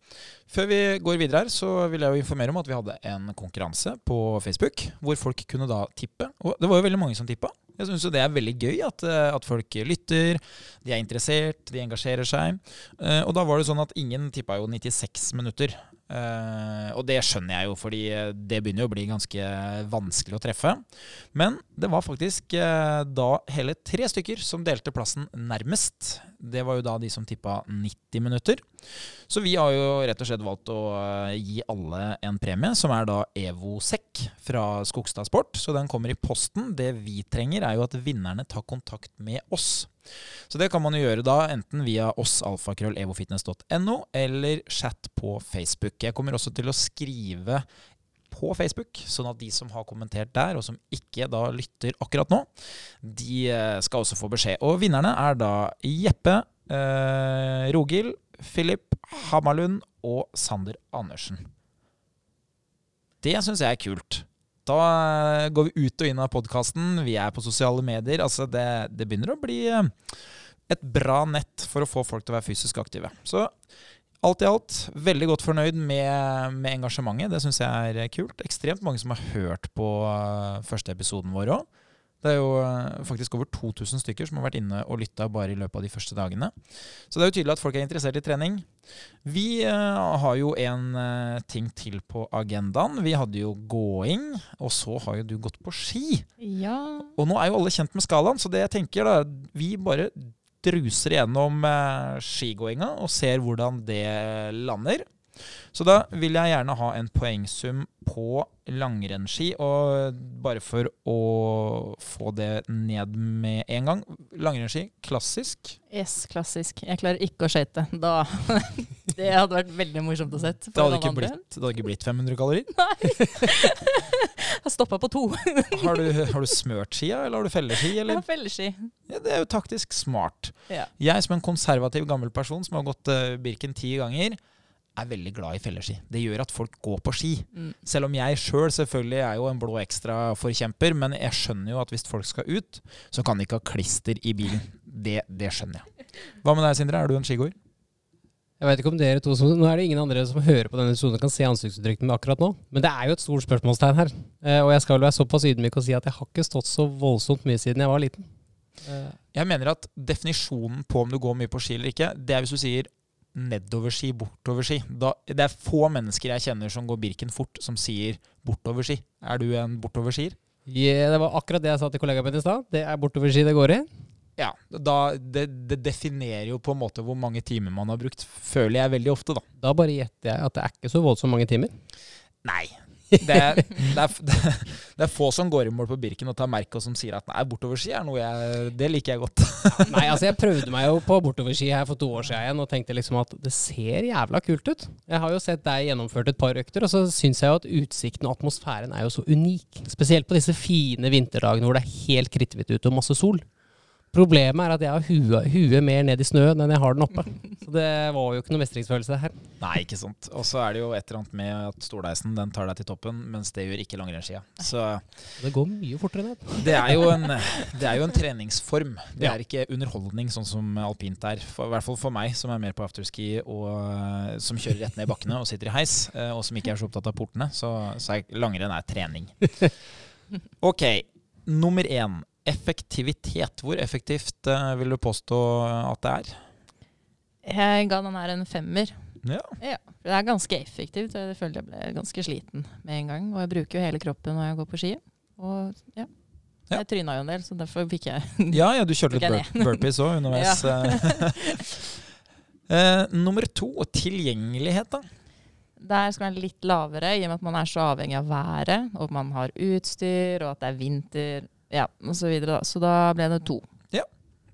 Før vi går videre her, så vil jeg jo informere om at vi hadde en konkurranse på Facebook, hvor folk kunne da tippe. Og det var jo veldig mange som tippa. Jeg syns det er veldig gøy at, eh, at folk lytter, de er interessert, de engasjerer seg. Eh, og da var det sånn at ingen tippa jo 96 minutter. Eh, og det skjønner jeg jo, fordi det begynner jo å bli ganske vanskelig å treffe. Men det var faktisk da hele tre stykker som delte plassen nærmest. Det var jo da de som tippa 90 minutter. Så vi har jo rett og slett valgt å eh, gi alle en premie, som er da Evosek fra Skogstad Sport. Så den kommer i posten. Det vi trenger, er jo at vinnerne tar kontakt med oss. Så det kan man jo gjøre da enten via oss alfakrøllevofitness.no eller chat på Facebook. Jeg kommer også til å skrive på Facebook, sånn at de som har kommentert der, og som ikke da lytter akkurat nå, de eh, skal også få beskjed. Og vinnerne er da Jeppe, eh, Rogil, Philip Hamalund og Sander Andersen. Det syns jeg er kult. Da eh, går vi ut og inn av podkasten. Vi er på sosiale medier. Altså det, det begynner å bli eh, et bra nett for å få folk til å være fysisk aktive. Så alt i alt veldig godt fornøyd med, med engasjementet. Det syns jeg er kult. Ekstremt mange som har hørt på eh, første episoden vår òg. Det er jo eh, faktisk over 2000 stykker som har vært inne og lytta bare i løpet av de første dagene. Så det er jo tydelig at folk er interessert i trening. Vi eh, har jo en ting til på agendaen. Vi hadde jo gåing, og så har jo du gått på ski. Ja. Og nå er jo alle kjent med skalaen, så det jeg tenker da, vi bare druser gjennom eh, skigåinga og ser hvordan det lander. Så da vil jeg gjerne ha en poengsum på langrennsski, og bare for å få det ned med en gang. Langrennsski, klassisk. Yes, klassisk. Jeg klarer ikke å skøyte. <laughs> Da Det hadde vært veldig morsomt å sett. Det hadde, blitt, det hadde ikke blitt 500 kalorier. <laughs> Nei. <laughs> Jeg stoppa på to. Har du, har du smørt skia, eller har du felleski? Jeg har felleski. Ja, det er jo taktisk smart. Ja. Jeg som en konservativ gammel person som har gått uh, Birken ti ganger, er veldig glad i felleski. Det gjør at folk går på ski. Mm. Selv om jeg sjøl selv selvfølgelig er jo en blå ekstra-forkjemper, men jeg skjønner jo at hvis folk skal ut, så kan de ikke ha klister i bilen. Det, det skjønner jeg. Hva med deg, Sindre? Er du en skigåer? Jeg vet ikke om dere to som, Nå er det ingen andre som hører på denne episoden kan se ansiktsuttrykkene akkurat nå, men det er jo et stort spørsmålstegn her. Eh, og jeg skal vel være såpass ydmyk og si at jeg har ikke stått så voldsomt mye siden jeg var liten. Eh, Jeg mener at definisjonen på om du går mye på ski eller ikke, det er hvis du sier nedoverski, bortoverski. Da, det er få mennesker jeg kjenner som går Birken fort, som sier bortoverski. Er du en bortoverskier? ja, det var akkurat det jeg sa til kollegaen min i stad. Det er bortoverski det går i. Ja. Da, det, det definerer jo på en måte hvor mange timer man har brukt, føler jeg veldig ofte, da. Da bare gjetter jeg at det er ikke så voldsomt mange timer. Nei. Det er, det, er, det er få som går i mål på Birken og tar merke, og som sier at nei, bortoverski er noe jeg Det liker jeg godt. <laughs> Nei, altså jeg prøvde meg jo på bortoverski her for to år siden igjen og tenkte liksom at det ser jævla kult ut. Jeg har jo sett deg gjennomført et par økter, og så syns jeg jo at utsikten og atmosfæren er jo så unik. Spesielt på disse fine vinterdagene hvor det er helt kritthvitt ute og masse sol. Problemet er at jeg har huet, huet mer ned i snøen enn jeg har den oppe. Så det var jo ikke noe mestringsfølelse her. Nei, ikke sant. Og så er det jo et eller annet med at stolheisen den tar deg til toppen, mens det gjør ikke langrennsskia. Så Det går mye fortere ned. det er jo en, det er jo en treningsform. Det Ja. er ikke underholdning, sånn som alpint er. For, I hvert fall for meg, som er mer på afterski og eh, som kjører rett ned i bakkene og sitter i heis, eh, og som ikke er så opptatt av portene, så, så er langrenn er trening. <laughs> Ok, nummer én. Effektivitet. Hvor effektivt uh, vil du påstå at det er? Jeg ga den her en femmer. Ja. Ja, Det er ganske effektivt. Jeg følte jeg ble ganske sliten med en gang. Og jeg bruker jo hele kroppen når jeg går på ski. Og ja. Ja. Jeg tryna jo en del, så derfor fikk jeg <laughs> Ja, ja, du kjørte litt bur burpees òg underveis. <laughs> <laughs> Eh, nummer to, tilgjengelighet, da. Der skal være litt lavere, i og med at man er så avhengig av været, og man har utstyr, og at det er vinter, ja, og så videre. Da. Så da ble det to.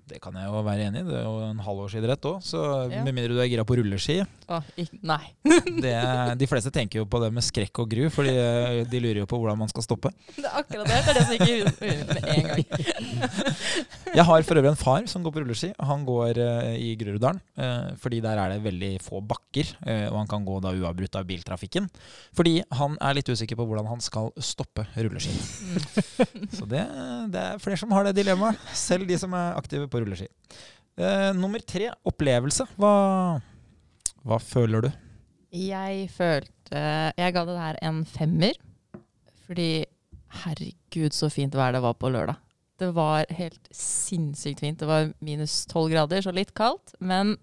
Det kan jeg jo være enig i. Det er jo en halvårsidrett òg, så Ja. med mindre du er gira på rulleski. ah, nei. <laughs> Det, de fleste tenker jo på det med skrekk og gru, fordi eh, de lurer jo på hvordan man skal stoppe. <laughs> Det er akkurat det. Det er det som ikke huet med en gang. Jeg har for øvrig en far som går på rulleski. Han går uh, i Groruddalen, uh, fordi der er det veldig få bakker, Uh, og han kan gå da uavbrutt av biltrafikken. Fordi han er litt usikker på hvordan han skal stoppe rulleski. Mm. <laughs> Så det, det er flere som har det dilemmaet, selv de som er aktive på rulleski. Eh, nummer tre, opplevelse. Hva, hva føler du? Jeg følte Jeg ga det her en femmer. Fordi herregud, så fint vær det var på lørdag. Det var helt sinnssykt fint. Det var minus tolv grader, så litt kaldt. Men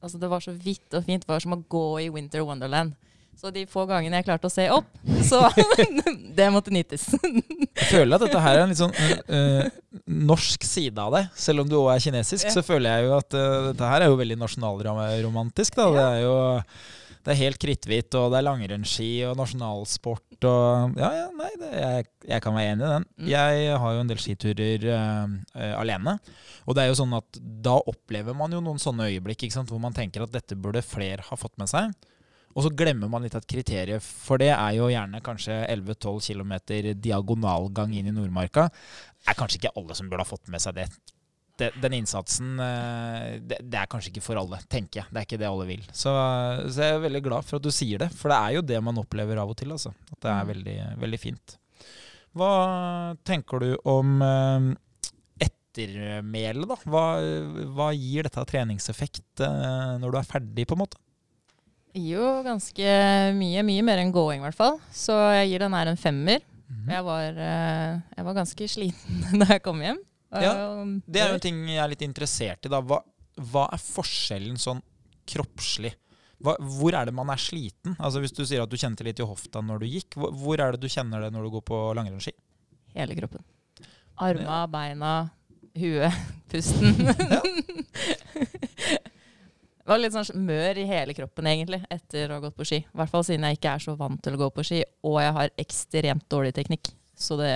altså, det var så hvitt og fint. Det var som å gå i Winter Wonderland. Så de få gangene jeg klarte å se opp, så <laughs> det måtte nytes. Jeg føler at dette her er en litt sånn uh, norsk side av det. Selv om du òg er kinesisk, så føler jeg jo at uh, dette her er jo veldig nasjonalromantisk. Da. Det er jo det er helt kritthvitt, og det er langrennsski og nasjonalsport og Ja, ja, nei, det, jeg, jeg kan være enig i den. Mm. Jeg har jo en del skiturer eh, alene. Og det er jo sånn at da opplever man jo noen sånne øyeblikk ikke sant, hvor man tenker at dette burde flere ha fått med seg. Og så glemmer man litt at kriteriet for det er jo gjerne kanskje 11-12 km diagonalgang inn i Nordmarka. er kanskje ikke alle som burde ha fått med seg det. det den innsatsen eh, det, det er kanskje ikke for alle, tenker jeg. Det er ikke det alle vil. Så, så jeg er veldig glad for at du sier det, for det er jo det man opplever av og til. Altså. At det er Mm. veldig, veldig fint. Hva tenker du om eh, ettermælet, da? Hva, hva gir dette treningseffekt eh, når du er ferdig, på en måte? Jo, ganske mye. Mye mer enn gåing, i hvert fall. Så jeg gir den her en femmer. Mhm. Jeg var, eh, jeg var ganske sliten <laughs> da jeg kom hjem. Ja, Det er jo en ting jeg er litt interessert i. da. Hva, hva er forskjellen sånn kroppslig? Hva, hvor er det man er sliten? Altså Hvis du sier at du kjente litt i hofta når du gikk, hvor, hvor er det du kjenner det når du går på langrennsski? Hele kroppen. Arma, beina, huet, pusten. <laughs> Det var litt sånn mør i hele kroppen egentlig etter å ha gått på ski. I hvert fall siden jeg ikke er så vant til å gå på ski, og jeg har ekstremt dårlig teknikk. Så det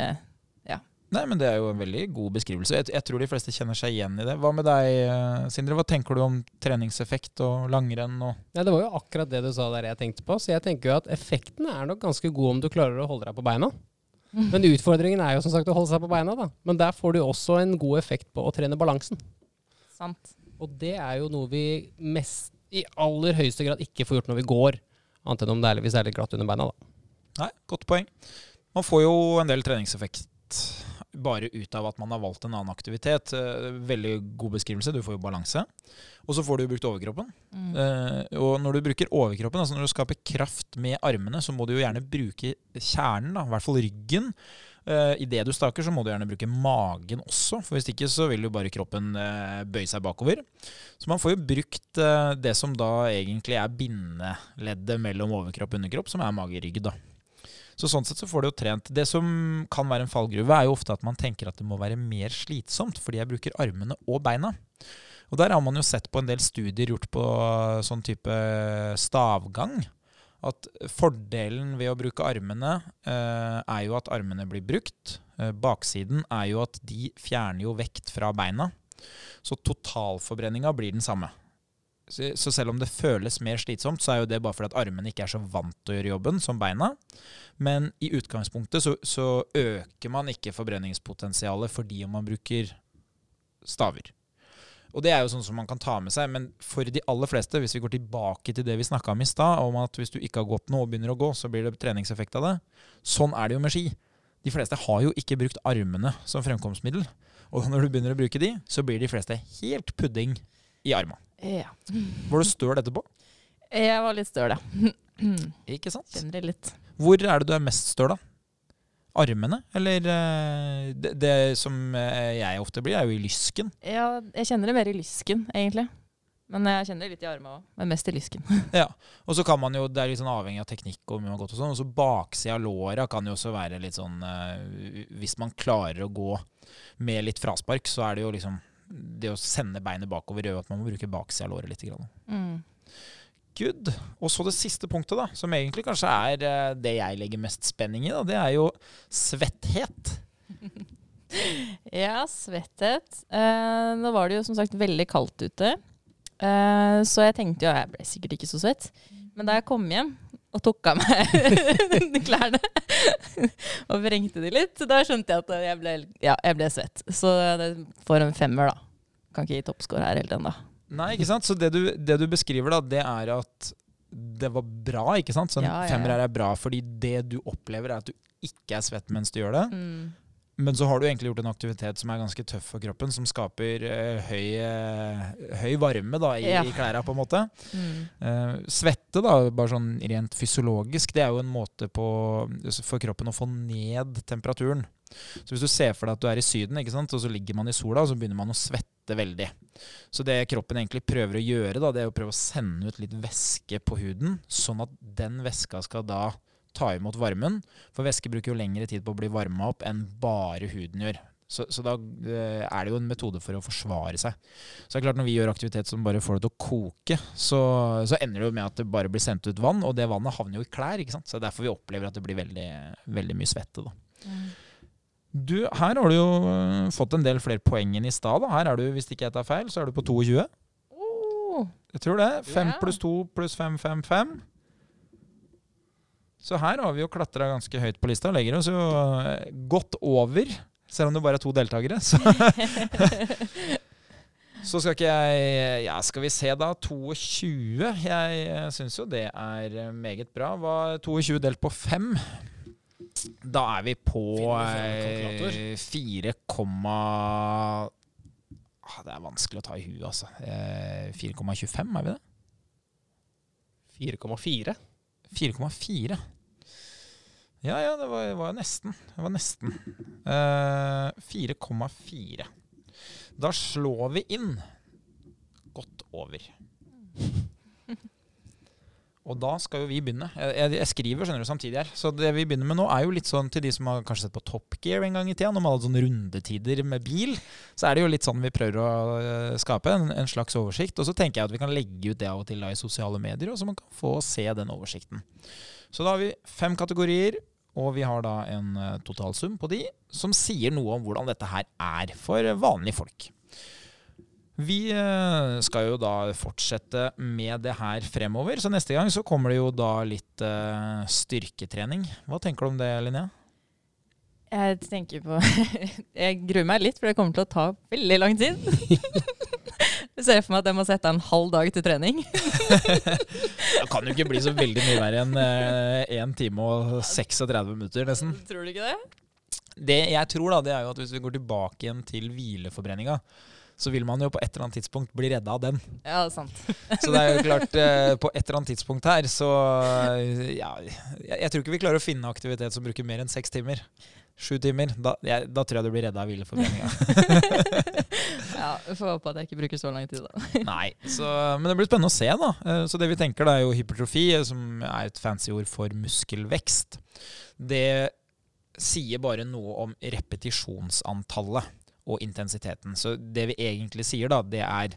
ja. Nei, men Det er jo en veldig god beskrivelse. Jeg, jeg tror de fleste kjenner seg igjen i det. Hva med deg, eh, Sindre? Hva tenker du om treningseffekt og langrenn? Og Ja, det var jo akkurat det du sa der jeg tenkte på. Så jeg tenker jo at effekten er nok ganske god om du klarer å holde deg på beina. Men utfordringen er jo som sagt å holde seg på beina, da. Men der får du også en god effekt på å trene balansen. Sant. Og det er jo noe vi mest i aller høyeste grad ikke får gjort når vi går. Annet enn om det er, hvis det er litt glatt under beina, da. Nei, godt poeng. Man får jo en del treningseffekt bare ut av at man har valgt en annen aktivitet. Eh, Veldig god beskrivelse. Du får jo balanse. Og så får du jo brukt overkroppen. Mm. Eh, og når du bruker overkroppen, altså når du skaper kraft med armene, så må du jo gjerne bruke kjernen, da, i hvert fall ryggen. Uh, Idet du staker, så må du gjerne bruke magen også, for hvis ikke så vil jo bare kroppen uh, bøye seg bakover. Så man får jo brukt uh, det som da egentlig er bindeleddet mellom overkropp og underkropp, som er mage-rygg, da. Så sånn sett så får du jo trent. Det som kan være en fallgruve, er jo ofte at man tenker at det må være mer slitsomt, fordi jeg bruker armene og beina. Og der har man jo sett på en del studier gjort på sånn type stavgang. At fordelen ved å bruke armene eh, er jo at armene blir brukt. Eh, baksiden er jo at de fjerner jo vekt fra beina. Så totalforbrenninga blir den samme. Så, så selv om det føles mer slitsomt, så er jo det bare fordi at armene ikke er så vant til å gjøre jobben som beina. Men i utgangspunktet så, så øker man ikke forbrenningspotensialet fordi om man bruker staver. Og det er jo sånn som man kan ta med seg, men for de aller fleste, hvis vi går tilbake til det vi snakka om i stad, om at hvis du ikke har gått noe og begynner å gå, så blir det treningseffekt av det. Sånn er det jo med ski. De fleste har jo ikke brukt armene som fremkomstmiddel. Og når du begynner å bruke de, så blir de fleste helt pudding i arma. Ja. Var du støl etterpå? Jeg var litt støl, ja. Ikke sant? Kjenner det litt. Hvor er det du er mest støl, da? Armene? Eller eh, det, det som eh, jeg ofte blir, er jo i lysken. Ja, jeg kjenner det mer i lysken, egentlig. Men jeg kjenner det litt i armene òg. Men mest i lysken. <laughs> Ja, og så kan man jo, Det er litt sånn avhengig av teknikk. Og hvor mye man har gått og sånn, og så baksida av låra kan jo også være litt sånn eh, Hvis man klarer å gå med litt fraspark, så er det jo liksom Det å sende beinet bakover gjør at man må bruke baksida av låret litt. Grann. Mm. Good. Og så det siste punktet, da, som egentlig kanskje er eh, det jeg legger mest spenning i. da, Det er jo svetthet. <laughs> Ja, svetthet. Eh, nå var det jo som sagt veldig kaldt ute. Eh, så jeg tenkte jo jeg ble sikkert ikke så svett. Men da jeg kom hjem og tok av meg <laughs> klærne <laughs> og vrengte de litt, da skjønte jeg at jeg ble, ja, jeg ble svett. Så det får en femmer, da. Kan ikke gi toppscore her helt ennå. Nei, ikke sant? Så det du, det du beskriver, da, det er at det var bra, ikke sant? Så en Ja, ja, ja. femmer er bra, fordi det du opplever, er at du ikke er svett mens du gjør det. Mm. Men så har du egentlig gjort en aktivitet som er ganske tøff for kroppen, som skaper uh, høy, uh, høy varme da, i, Ja. klærne, på en måte. Mm. Uh, svette, da, bare sånn rent fysiologisk, det er jo en måte på, for kroppen å få ned temperaturen. Så hvis du ser for deg at du er i Syden, og så ligger man i sola, så begynner man å svette veldig. Så det kroppen egentlig prøver å gjøre, da, det er å prøve å sende ut litt væske på huden, sånn at den væska skal da ta imot varmen. For væske bruker jo lengre tid på å bli varma opp enn bare huden gjør. Så, så da eh, er det jo en metode for å forsvare seg. Så det er klart Når vi gjør aktivitet som bare får det til å koke, så, så ender det jo med at det bare blir sendt ut vann, og det vannet havner jo i klær. ikke sant? Så det er derfor vi opplever at det blir veldig, veldig mye svette. da. Mm. Du, Her har du jo øh, fått en del flere poeng enn i stad. Her er du, hvis ikke jeg tar feil, så er du på 22. Oh. Jeg tror det. 5 yeah. pluss 2 pluss 5, 5, 5. Så her har vi jo klatra ganske høyt på lista. Legger oss jo øh, godt over, selv om det bare er to deltakere. Så, <laughs> så skal ikke jeg Ja, skal vi se, da. 22. Jeg syns jo det er meget bra. Hva 22 delt på 5? Da er vi på Finner du frem øh, 4, ah, Det er vanskelig å ta i huet, altså. Eh, 4,25, er vi det? 4,4. 4,4. Ja, ja, det var, var nesten. Det var nesten. Eh, 4,4. Da slår vi inn godt over. Og da skal jo vi begynne. Jeg, jeg, skriver skjønner du, samtidig her. Så det vi begynner med nå, er jo litt sånn til de som har kanskje sett på Top Gear en gang i tida, når man hadde sånne rundetider med bil. Så er det jo litt sånn vi prøver å eh, skape, en, en slags oversikt. Og så tenker jeg at vi kan legge ut det av og til da, i sosiale medier, og så man kan få se den oversikten. Så da har vi fem kategorier, og vi har da en eh, totalsum på de, som sier noe om hvordan dette her er for vanlige folk. Vi eh, skal jo da fortsette med det her fremover, så neste gang så kommer det jo da litt eh, styrketrening. Hva tenker du om det, Linnea? Jeg tenker på <laughs> Jeg gruer meg litt, for det kommer til å ta veldig lang tid. <laughs> Jeg ser for meg at jeg må sette av en halv dag til trening. Det kan jo ikke bli så veldig mye verre enn eh, 1 time og 36 minutter, nesten. Tror du ikke det? Det jeg tror, da, det er jo at hvis vi går tilbake igjen til hvileforbrenninga, så vil man jo på et eller annet tidspunkt bli redda av den. Ja, det er sant. <laughs> Så det er jo klart, <laughs> eh, på et eller annet tidspunkt her, så eh, ja, jeg, tror ikke vi klarer å finne aktivitet som bruker mer enn seks timer. Sju timer. Da, jeg, da tror jeg du blir redda av hvileforbrenninga. <laughs> Ja, får håpe at jeg ikke bruker så lang tid, da. Nei, så, men det blir spennende å se, da. Eh, Så det vi tenker, da er jo hypertrofi, som er et fancy ord for muskelvekst. Det sier bare noe om repetisjonsantallet og intensiteten. Så det vi egentlig sier, da, det er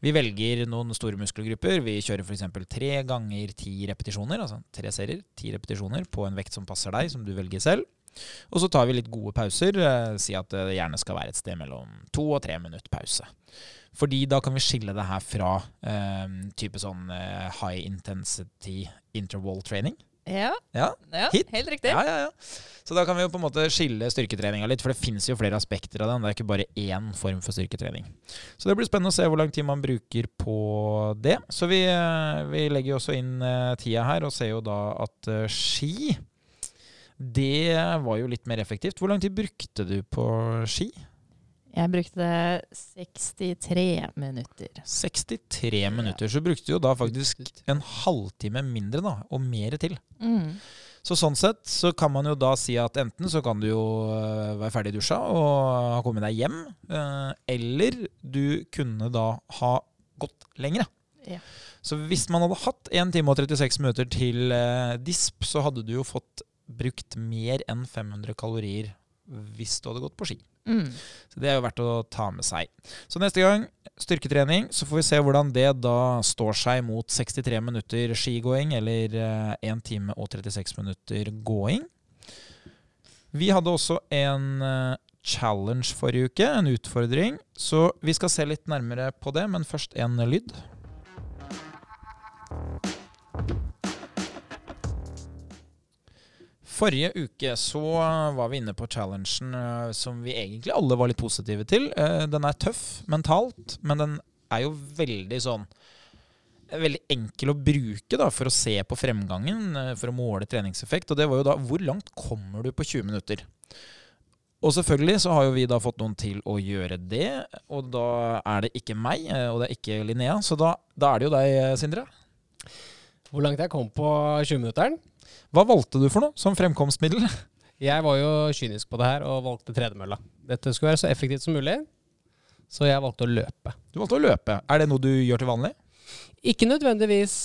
vi velger noen store muskelgrupper. Vi kjører f.eks. tre ganger ti repetisjoner, altså tre serier, ti repetisjoner på en vekt som passer deg, som du velger selv. Og så tar vi litt gode pauser. eh, Si at det gjerne skal være et sted mellom to og tre minutter pause. Fordi da kan vi skille det her fra eh, type sånn eh, high intensity interval training. Ja, Ja, Hit. helt riktig. ja, ja, ja. Så da kan vi jo på en måte skille styrketreninga litt, for det finnes jo flere aspekter av den. Det er ikke bare én form for styrketrening. Så det blir spennende å se hvor lang tid man bruker på det. Så vi, eh, vi legger jo også inn eh, tida her, og ser jo da at eh, ski det var jo litt mer effektivt. Hvor lang tid brukte du på ski? Jeg brukte 63 minutter. 63 minutter. Så brukte du jo da faktisk en halvtime mindre, da, og mer til. Mm. Så sånn sett så kan man jo da si at enten så kan du jo øh, være ferdig dusja og ha kommet deg hjem, øh, eller du kunne da ha gått lengre. Ja. Så hvis man hadde hatt 1 time og 36 minutter til øh, disp, så hadde du jo fått brukt mer enn 500 kalorier hvis du hadde gått på ski. Mm. Så det er jo verdt å ta med seg. Så neste gang styrketrening, så får vi se hvordan det da står seg mot 63 minutter skigåing eller eh, 1 time og 36 minutter gåing. Vi hadde også en eh, challenge forrige uke, en utfordring. Så vi skal se litt nærmere på det, men først en lyd. Forrige uke så var vi inne på challengen eh, som vi egentlig alle var litt positive til. Eh, Den er tøff mentalt, men den er jo veldig sånn Veldig enkel å bruke da, for å se på fremgangen, eh, for å måle treningseffekt. Og det var jo da hvor langt kommer du på 20 minutter? Og selvfølgelig så har jo vi da fått noen til å gjøre det, og da er det ikke meg, eh, og det er ikke Linnea. Så da, da er det jo deg, eh, Sindre. Hvor langt jeg kom på 20-minutteren? Hva valgte du for noe som fremkomstmiddel? <laughs> Jeg var jo kynisk på det her og valgte tredemølla. Dette skulle være så effektivt som mulig, så jeg valgte å løpe. Du valgte å løpe. Er det noe du gjør til vanlig? Ikke nødvendigvis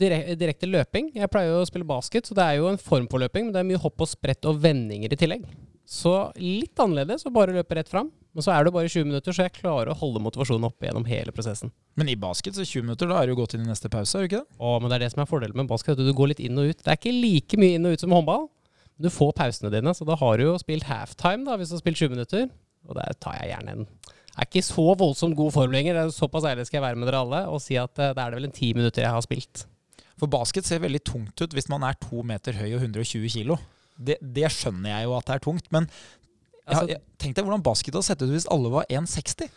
direk direkte løping. Jeg pleier jo å spille basket, så det er jo en form for løping, men det er mye hopp og sprett og vendinger i tillegg. Så litt annerledes å bare løpe rett fram. Men så er det bare 20 minutter, så jeg klarer å holde motivasjonen oppe gjennom hele prosessen. Men i basket så 20 minutter, da er du gått inn i neste pause, er du ikke det? Å, men det er det som er fordelen med basket, at du går litt inn og ut. Det er ikke like mye inn og ut som håndball. Men du får pausene dine, så da har du jo spilt halftime da, hvis du har spilt 20 minutter. Og der tar jeg gjerne en Jeg er ikke så voldsomt god form lenger. Det er Såpass ærlig skal jeg være med dere alle og si at eh, da er det vel en ti minutter jeg har spilt. For basket ser veldig tungt ut hvis man er to meter høy og 120 kilo. Det, det skjønner jeg jo at det er tungt, men Altså, ja, tenk deg hvordan basket hadde sett ut hvis alle var 1,60.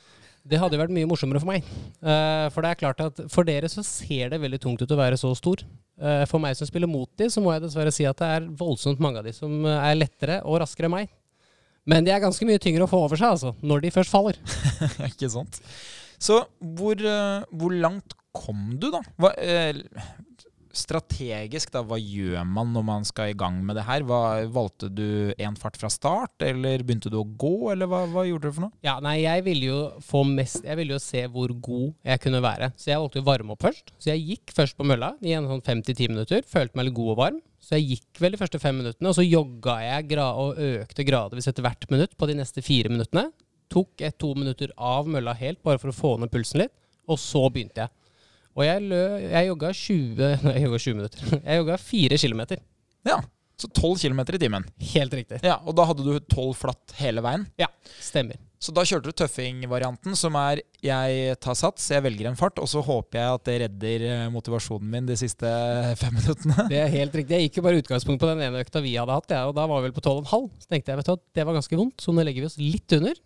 Det hadde vært mye morsommere for meg. Uh, for det er klart at for dere så ser det veldig tungt ut å være så stor. Uh, for meg som spiller mot de, så må jeg dessverre si at det er voldsomt mange av de som eh, er lettere og raskere enn meg. Men de er ganske mye tyngre å få over seg, altså. Når de først faller. <laughs> ikke sant? Så hvor, uh, hvor langt kom du, da? Hva, strategisk, da, hva gjør man når man skal i gang med det her? Hva, valgte du én fart fra start, eller begynte du å gå, eller hva, hva gjorde du for noe? Ja, nei, jeg ville jo få mest Jeg ville jo se hvor god jeg kunne være. Så jeg valgte å varme opp først. Så jeg gikk først på mølla i en sånn 5-10 minutter. Følte meg litt god og varm. Så jeg gikk vel de første fem minuttene, og så jogga jeg og økte gradvis etter hvert minutt på de neste fire minuttene. Tok et to minutter av mølla helt, bare for å få ned pulsen litt. Og så begynte jeg. Og jeg, lø, jeg jogga 20 <laughs> Nei, jeg jogga 20 minutter. <laughs> Jeg jogga 4 kilometer. Ja, så 12 km i timen. Helt riktig. Ja, Og da hadde du 12 flatt hele veien. Ja, stemmer. Så da kjørte du tøffing-varianten, som er jeg tar sats, jeg velger en fart, og så håper jeg at det redder eh, motivasjonen min de siste <laughs> fem minuttene. Det er helt riktig. Jeg gikk jo bare utgangspunkt på den ene økta vi hadde hatt, ja, og da var vi vel på 12,5. Så tenkte jeg vet du, hva, det var ganske vondt, så nå legger vi oss litt under.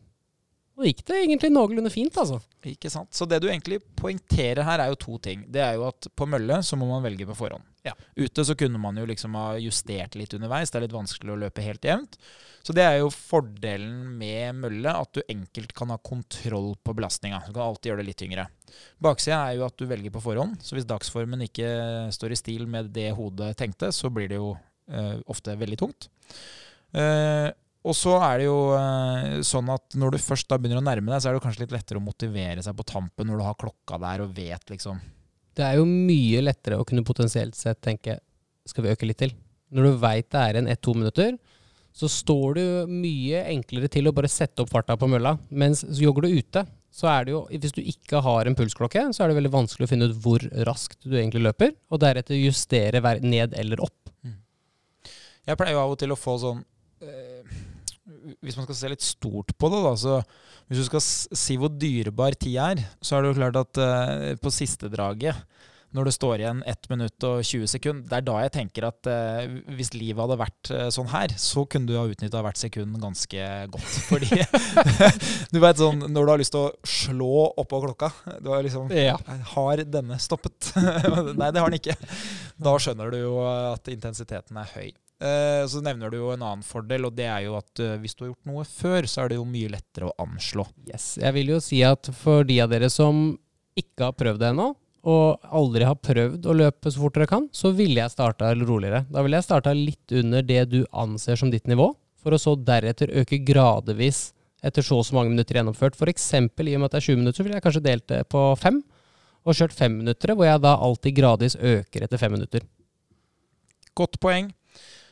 Og gikk det egentlig noenlunde fint, altså. Ikke sant? Så det du egentlig poengterer her, er jo to ting. Det er jo at på mølle så må man velge på forhånd. Ja. Ute så kunne man jo liksom ha justert litt underveis. Det er litt vanskelig å løpe helt jevnt. Så det er jo fordelen med mølle, at du enkelt kan ha kontroll på belastninga. Du kan alltid gjøre det litt tyngre. Baksida er jo at du velger på forhånd, så hvis dagsformen ikke står i stil med det hodet tenkte, så blir det jo eh, ofte veldig tungt. Eh, og så er det jo eh, sånn at når du først da begynner å nærme deg, så er det kanskje litt lettere å motivere seg på tampen når du har klokka der og vet liksom Det er jo mye lettere å kunne potensielt sett tenke skal vi øke litt til. Når du veit det er en ett-to minutter, så står du mye enklere til å bare sette opp farta på mølla. Mens jogger du ute, så er det jo Hvis du ikke har en pulsklokke, så er det veldig vanskelig å finne ut hvor raskt du egentlig løper, og deretter justere ned eller opp. Jeg pleier jo av og til å få sånn eh, Hvis man skal se litt stort på det, da, så hvis du skal si hvor dyrebar tid er, så er det jo klart at uh, på siste draget, når det står igjen 1 minutt og 20 sekunder, det er da jeg tenker at uh, hvis livet hadde vært uh, sånn her, så kunne du ha utnytta hvert sekund ganske godt. <laughs> Fordi <laughs> du vet sånn når du har lyst til å slå oppå klokka Du har liksom Ja. Har denne stoppet? <laughs> Nei, det har den ikke. Da skjønner du jo at intensiteten er høy. Eh, Så nevner du jo en annen fordel, og det er jo at eh, hvis du har gjort noe før, så er det jo mye lettere å anslå. Yes. Jeg vil jo si at for de av dere som ikke har prøvd det ennå, og aldri har prøvd å løpe så fort dere kan, så ville jeg starta roligere. Da ville jeg starta litt under det du anser som ditt nivå, for å så deretter øke gradvis etter så og så mange minutter gjennomført. Eksempel i og med at det er 20 minutter, så ville jeg kanskje delt det på fem, og kjørt fem minutter, hvor jeg da alltid gradvis øker etter fem minutter. Godt poeng.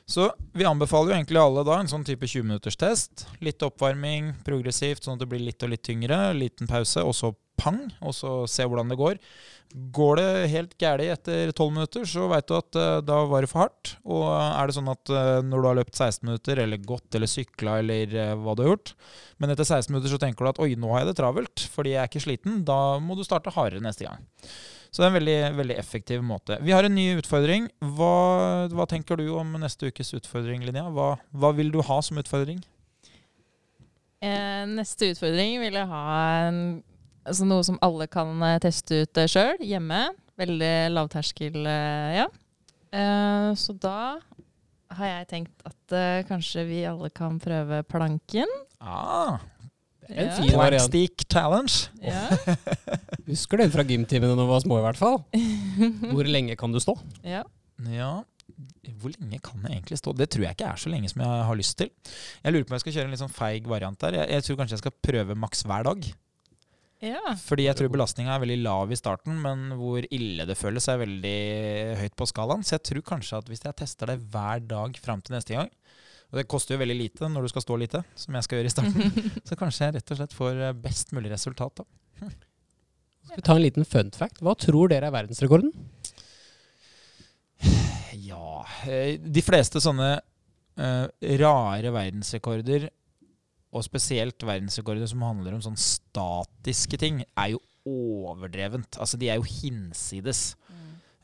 Så vi anbefaler jo egentlig alle da en sånn type 20 minutters test. Litt oppvarming progressivt, sånn at det blir litt og litt tyngre. Liten pause, og så pang, og så se hvordan det går. Går det helt gæli etter 12 minutter, så veit du at uh, da var det for hardt. Og er det sånn at uh, når du har løpt 16 minutter, eller gått eller sykla eller uh, hva du har gjort, men etter 16 minutter så tenker du at oi, nå har jeg det travelt fordi jeg er ikke sliten, da må du starte hardere neste gang. Så det er en veldig, veldig effektiv måte. Vi har en ny utfordring. Hva, hva tenker du om neste ukes utfordring, Linnea? Hva, hva vil du ha som utfordring? Eh, neste utfordring vil jeg ha en, altså noe som alle kan eh, teste ut uh, sjøl, hjemme. Veldig lavterskel, eh, ja. Eh, så da har jeg tenkt at eh, kanskje vi alle kan prøve planken. Ah, En fin variant. Plankstick challenge. Ja. <laughs> Husker den fra gymtimene da vi var små, i hvert fall. <laughs> Hvor lenge kan du stå? ja. Ja, hvor lenge kan jeg egentlig stå? Det tror jeg ikke er så lenge som jeg har lyst til. Jeg lurer på om jeg skal kjøre en litt sånn feig variant der. Jeg, jeg tror kanskje jeg skal prøve maks hver dag. ja. Fordi jeg tror belastninga er veldig lav i starten, men hvor ille det føles er veldig høyt på skalaen. Så jeg tror kanskje at hvis jeg tester det hver dag fram til neste gang, og det koster jo veldig lite når du skal stå lite, som jeg skal gjøre i starten, <laughs> så kanskje jeg rett og slett får eh, best mulig resultat da. Skal vi ta en liten fun fact? Hva tror dere er verdensrekorden? Ja eh, De fleste sånne uh, rare verdensrekorder, og spesielt verdensrekorder som handler om sånn statiske ting, er jo overdrevent. Altså, de er jo hinsides.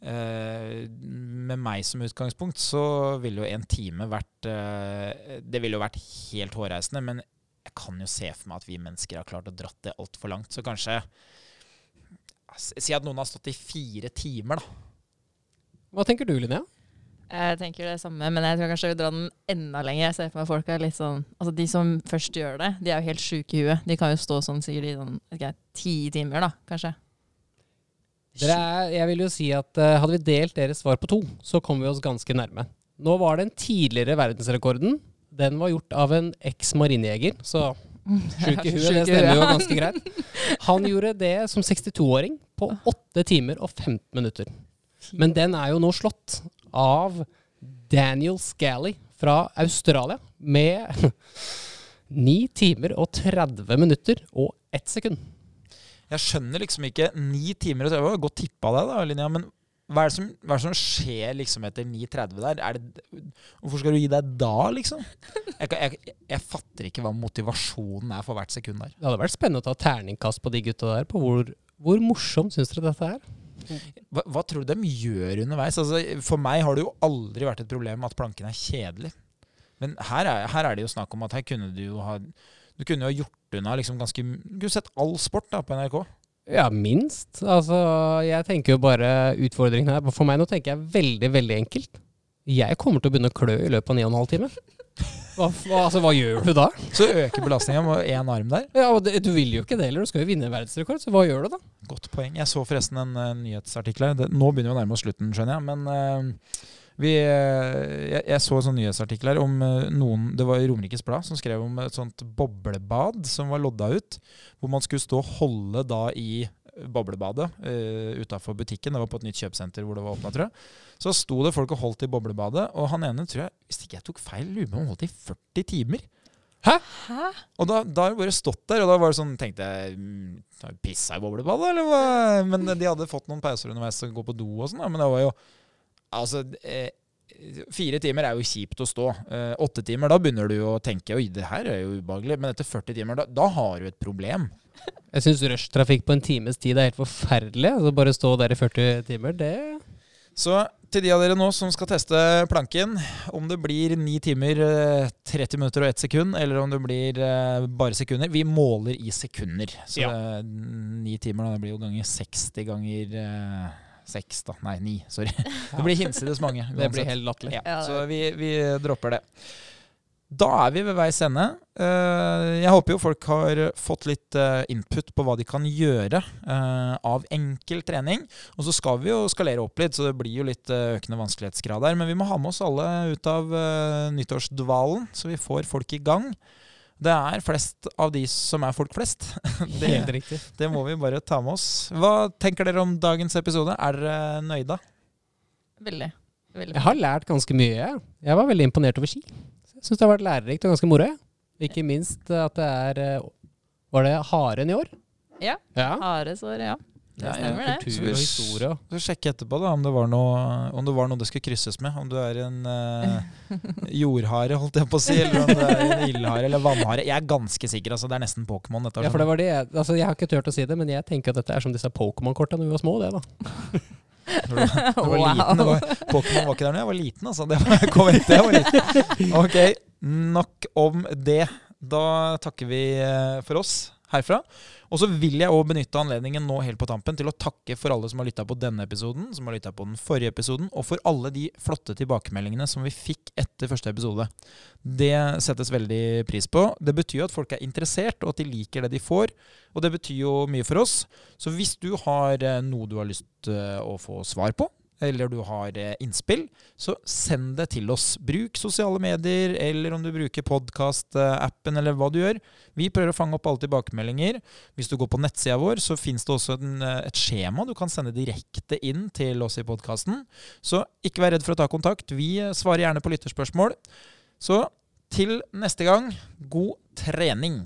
Eh, med meg som utgangspunkt så ville jo en time vært eh, Det ville jo vært helt hårreisende, men jeg kan jo se for meg at vi mennesker har klart å dratt det altfor langt. Så kanskje Si at noen har stått i fire timer, da. Hva tenker du, Linnea? Jeg tenker det samme, men jeg tror kanskje jeg vil dra den enda lenger. Jeg ser for meg folk er litt sånn Altså de som først gjør det, de er jo helt sjuke i huet. De kan jo stå sånn sikkert i sånn ikke ti timer, da, kanskje. Er, jeg vil jo si at uh, Hadde vi delt deres svar på to, så kom vi oss ganske nærme. Nå var den tidligere verdensrekorden. Den var gjort av en eks-marinejeger, så <laughs> sjuk i huet, det stemmer jo ganske greit. Han gjorde det som 62-åring på 8 timer og 15 minutter. Men den er jo nå slått av Daniel Scally fra Australia med <laughs> 9 timer og 30 minutter og 1 sekund. Jeg skjønner liksom ikke Ni timer og 30 Det var Godt tippa deg, da, Linnea. Men hva er, som, hva er det som skjer liksom etter 9.30 der? Er det, hvorfor skal du gi deg da, liksom? Jeg, jeg, jeg fatter ikke hva motivasjonen er for hvert sekund der. Det hadde vært spennende å ta terningkast på de gutta der, på hvor, hvor morsomt syns dere dette er? Hva, hva tror du de gjør underveis? Altså, for meg har det jo aldri vært et problem at planken er kjedelig. Men her er, her er det jo snakk om at her kunne du jo ha Du kunne jo ha gjort unna liksom ganske Du kunne sett all sport da på NRK. Ja, minst. Altså, jeg tenker jo bare utfordringen her. For meg nå tenker jeg veldig, veldig enkelt. Jeg kommer til å begynne å klø i løpet av ni og en halv time. Hva, hva, altså, hva gjør du da? Så øker belastninga med én arm der. Ja, og det, Du vil jo ikke det heller, du skal jo vinne verdensrekord, så hva gjør du da? Godt poeng. Jeg så forresten en uh, nyhetsartikkel her. Det, nå begynner vi å nærme oss slutten, skjønner jeg. Men eh, vi, eh, jeg, jeg så en sånn nyhetsartikkel her om eh, noen Det var Romerikes Blad som skrev om et sånt boblebad som var lodda ut. Hvor man skulle stå og holde da i boblebadet uh, utafor butikken. Det var på et nytt kjøpesenter hvor det var åpna, tror jeg. Så sto det folk og holdt i boblebadet, og han ene tror jeg, hvis ikke jeg tok feil, lurer på om holdt i 40 timer. Hæ? Og da, da har jeg bare stått der, og da var det sånn, tenkte jeg mm, Har jeg pissa i boblebadet, eller hva? Men de hadde fått noen pauser underveis og gå på do og sånn. Men det var jo Altså, eh, fire timer er jo kjipt å stå. Eh, åtte timer, da begynner du jo å tenke oi, det her er jo ubehagelig. Men etter 40 timer, da, da har du et problem. <laughs> Jeg syns rushtrafikk på en times tid er helt forferdelig. Altså, bare stå der i 40 timer, det Så til de av dere nå som skal teste planken, om det blir 9 timer, eh, 30 minutter og 1 sekund, eller om det blir eh, bare sekunder Vi måler i sekunder. Så Ja. eh, 9 timer, da, det blir jo ganger 60 ganger 6, da. Nei, ni. Sorry. <laughs> Det blir hinsides mange. Det blir helt latterlig. Ja, så vi, vi dropper det. Da er vi ved veis ende. Eh, Jeg håper jo folk har fått litt eh, input på hva de kan gjøre eh, av enkel trening. Og så skal vi jo skalere opp litt, så det blir jo litt økende vanskelighetsgrad der. Men vi må ha med oss alle ut av nyttårsdvalen, så vi får folk i gang. Det er flest av de som er folk flest. <laughs> Det, Helt riktig. det må vi bare ta med oss. Hva tenker dere om dagens episode? Er dere nøyda? Veldig. veldig. Jeg har lært ganske mye. Jeg, jeg var veldig imponert over ski. Jeg syns det har vært lærerikt og ganske moro. Ikke minst at det er eh, Var det haren i år? Ja. Ja. Haresår, ja. Det stemmer, det. Kultur og historie. Så sjekke etterpå da, om det var noe, om det, var noe det skulle krysses med. Om du er en eh, <laughs> jordhare, holdt jeg på å si, eller om du er en ildhare eller vannhare. Jeg er ganske sikker. altså Det er nesten Pokémon. dette. Ja, for det var det altså, jeg har ikke turt å si det, men jeg tenker at dette er som disse Pokémon-korta da vi var små. det da. Når du, når du var <laughs> liten, var, Pokémon var ikke der da jeg var liten, altså. Det var, kom etter jeg var liten. Ok, nok om det. Da takker vi eh, for oss herfra. Og så vil jeg òg benytte anledningen nå helt på tampen til å takke for alle som har lytta på denne episoden, som har lytta på den forrige episoden, og for alle de flotte tilbakemeldingene som vi fikk etter første episode. Det settes veldig pris på. Det betyr at folk er interessert, og at de liker det de får. Og det betyr jo mye for oss. Så hvis du har eh, noe du har lyst til å få svar på, eller du har eh, innspill, så send det til oss. Bruk sosiale medier, eller om du bruker podkast-appen, eller hva du gjør. Vi prøver å fange opp alle tilbakemeldinger. Hvis du går på nettsida vår, så fins det også en, eh, et skjema du kan sende direkte inn til oss i podkasten. Så ikke vær redd for å ta kontakt. Vi eh, svarer gjerne på lytterspørsmål. Så til neste gang, god trening.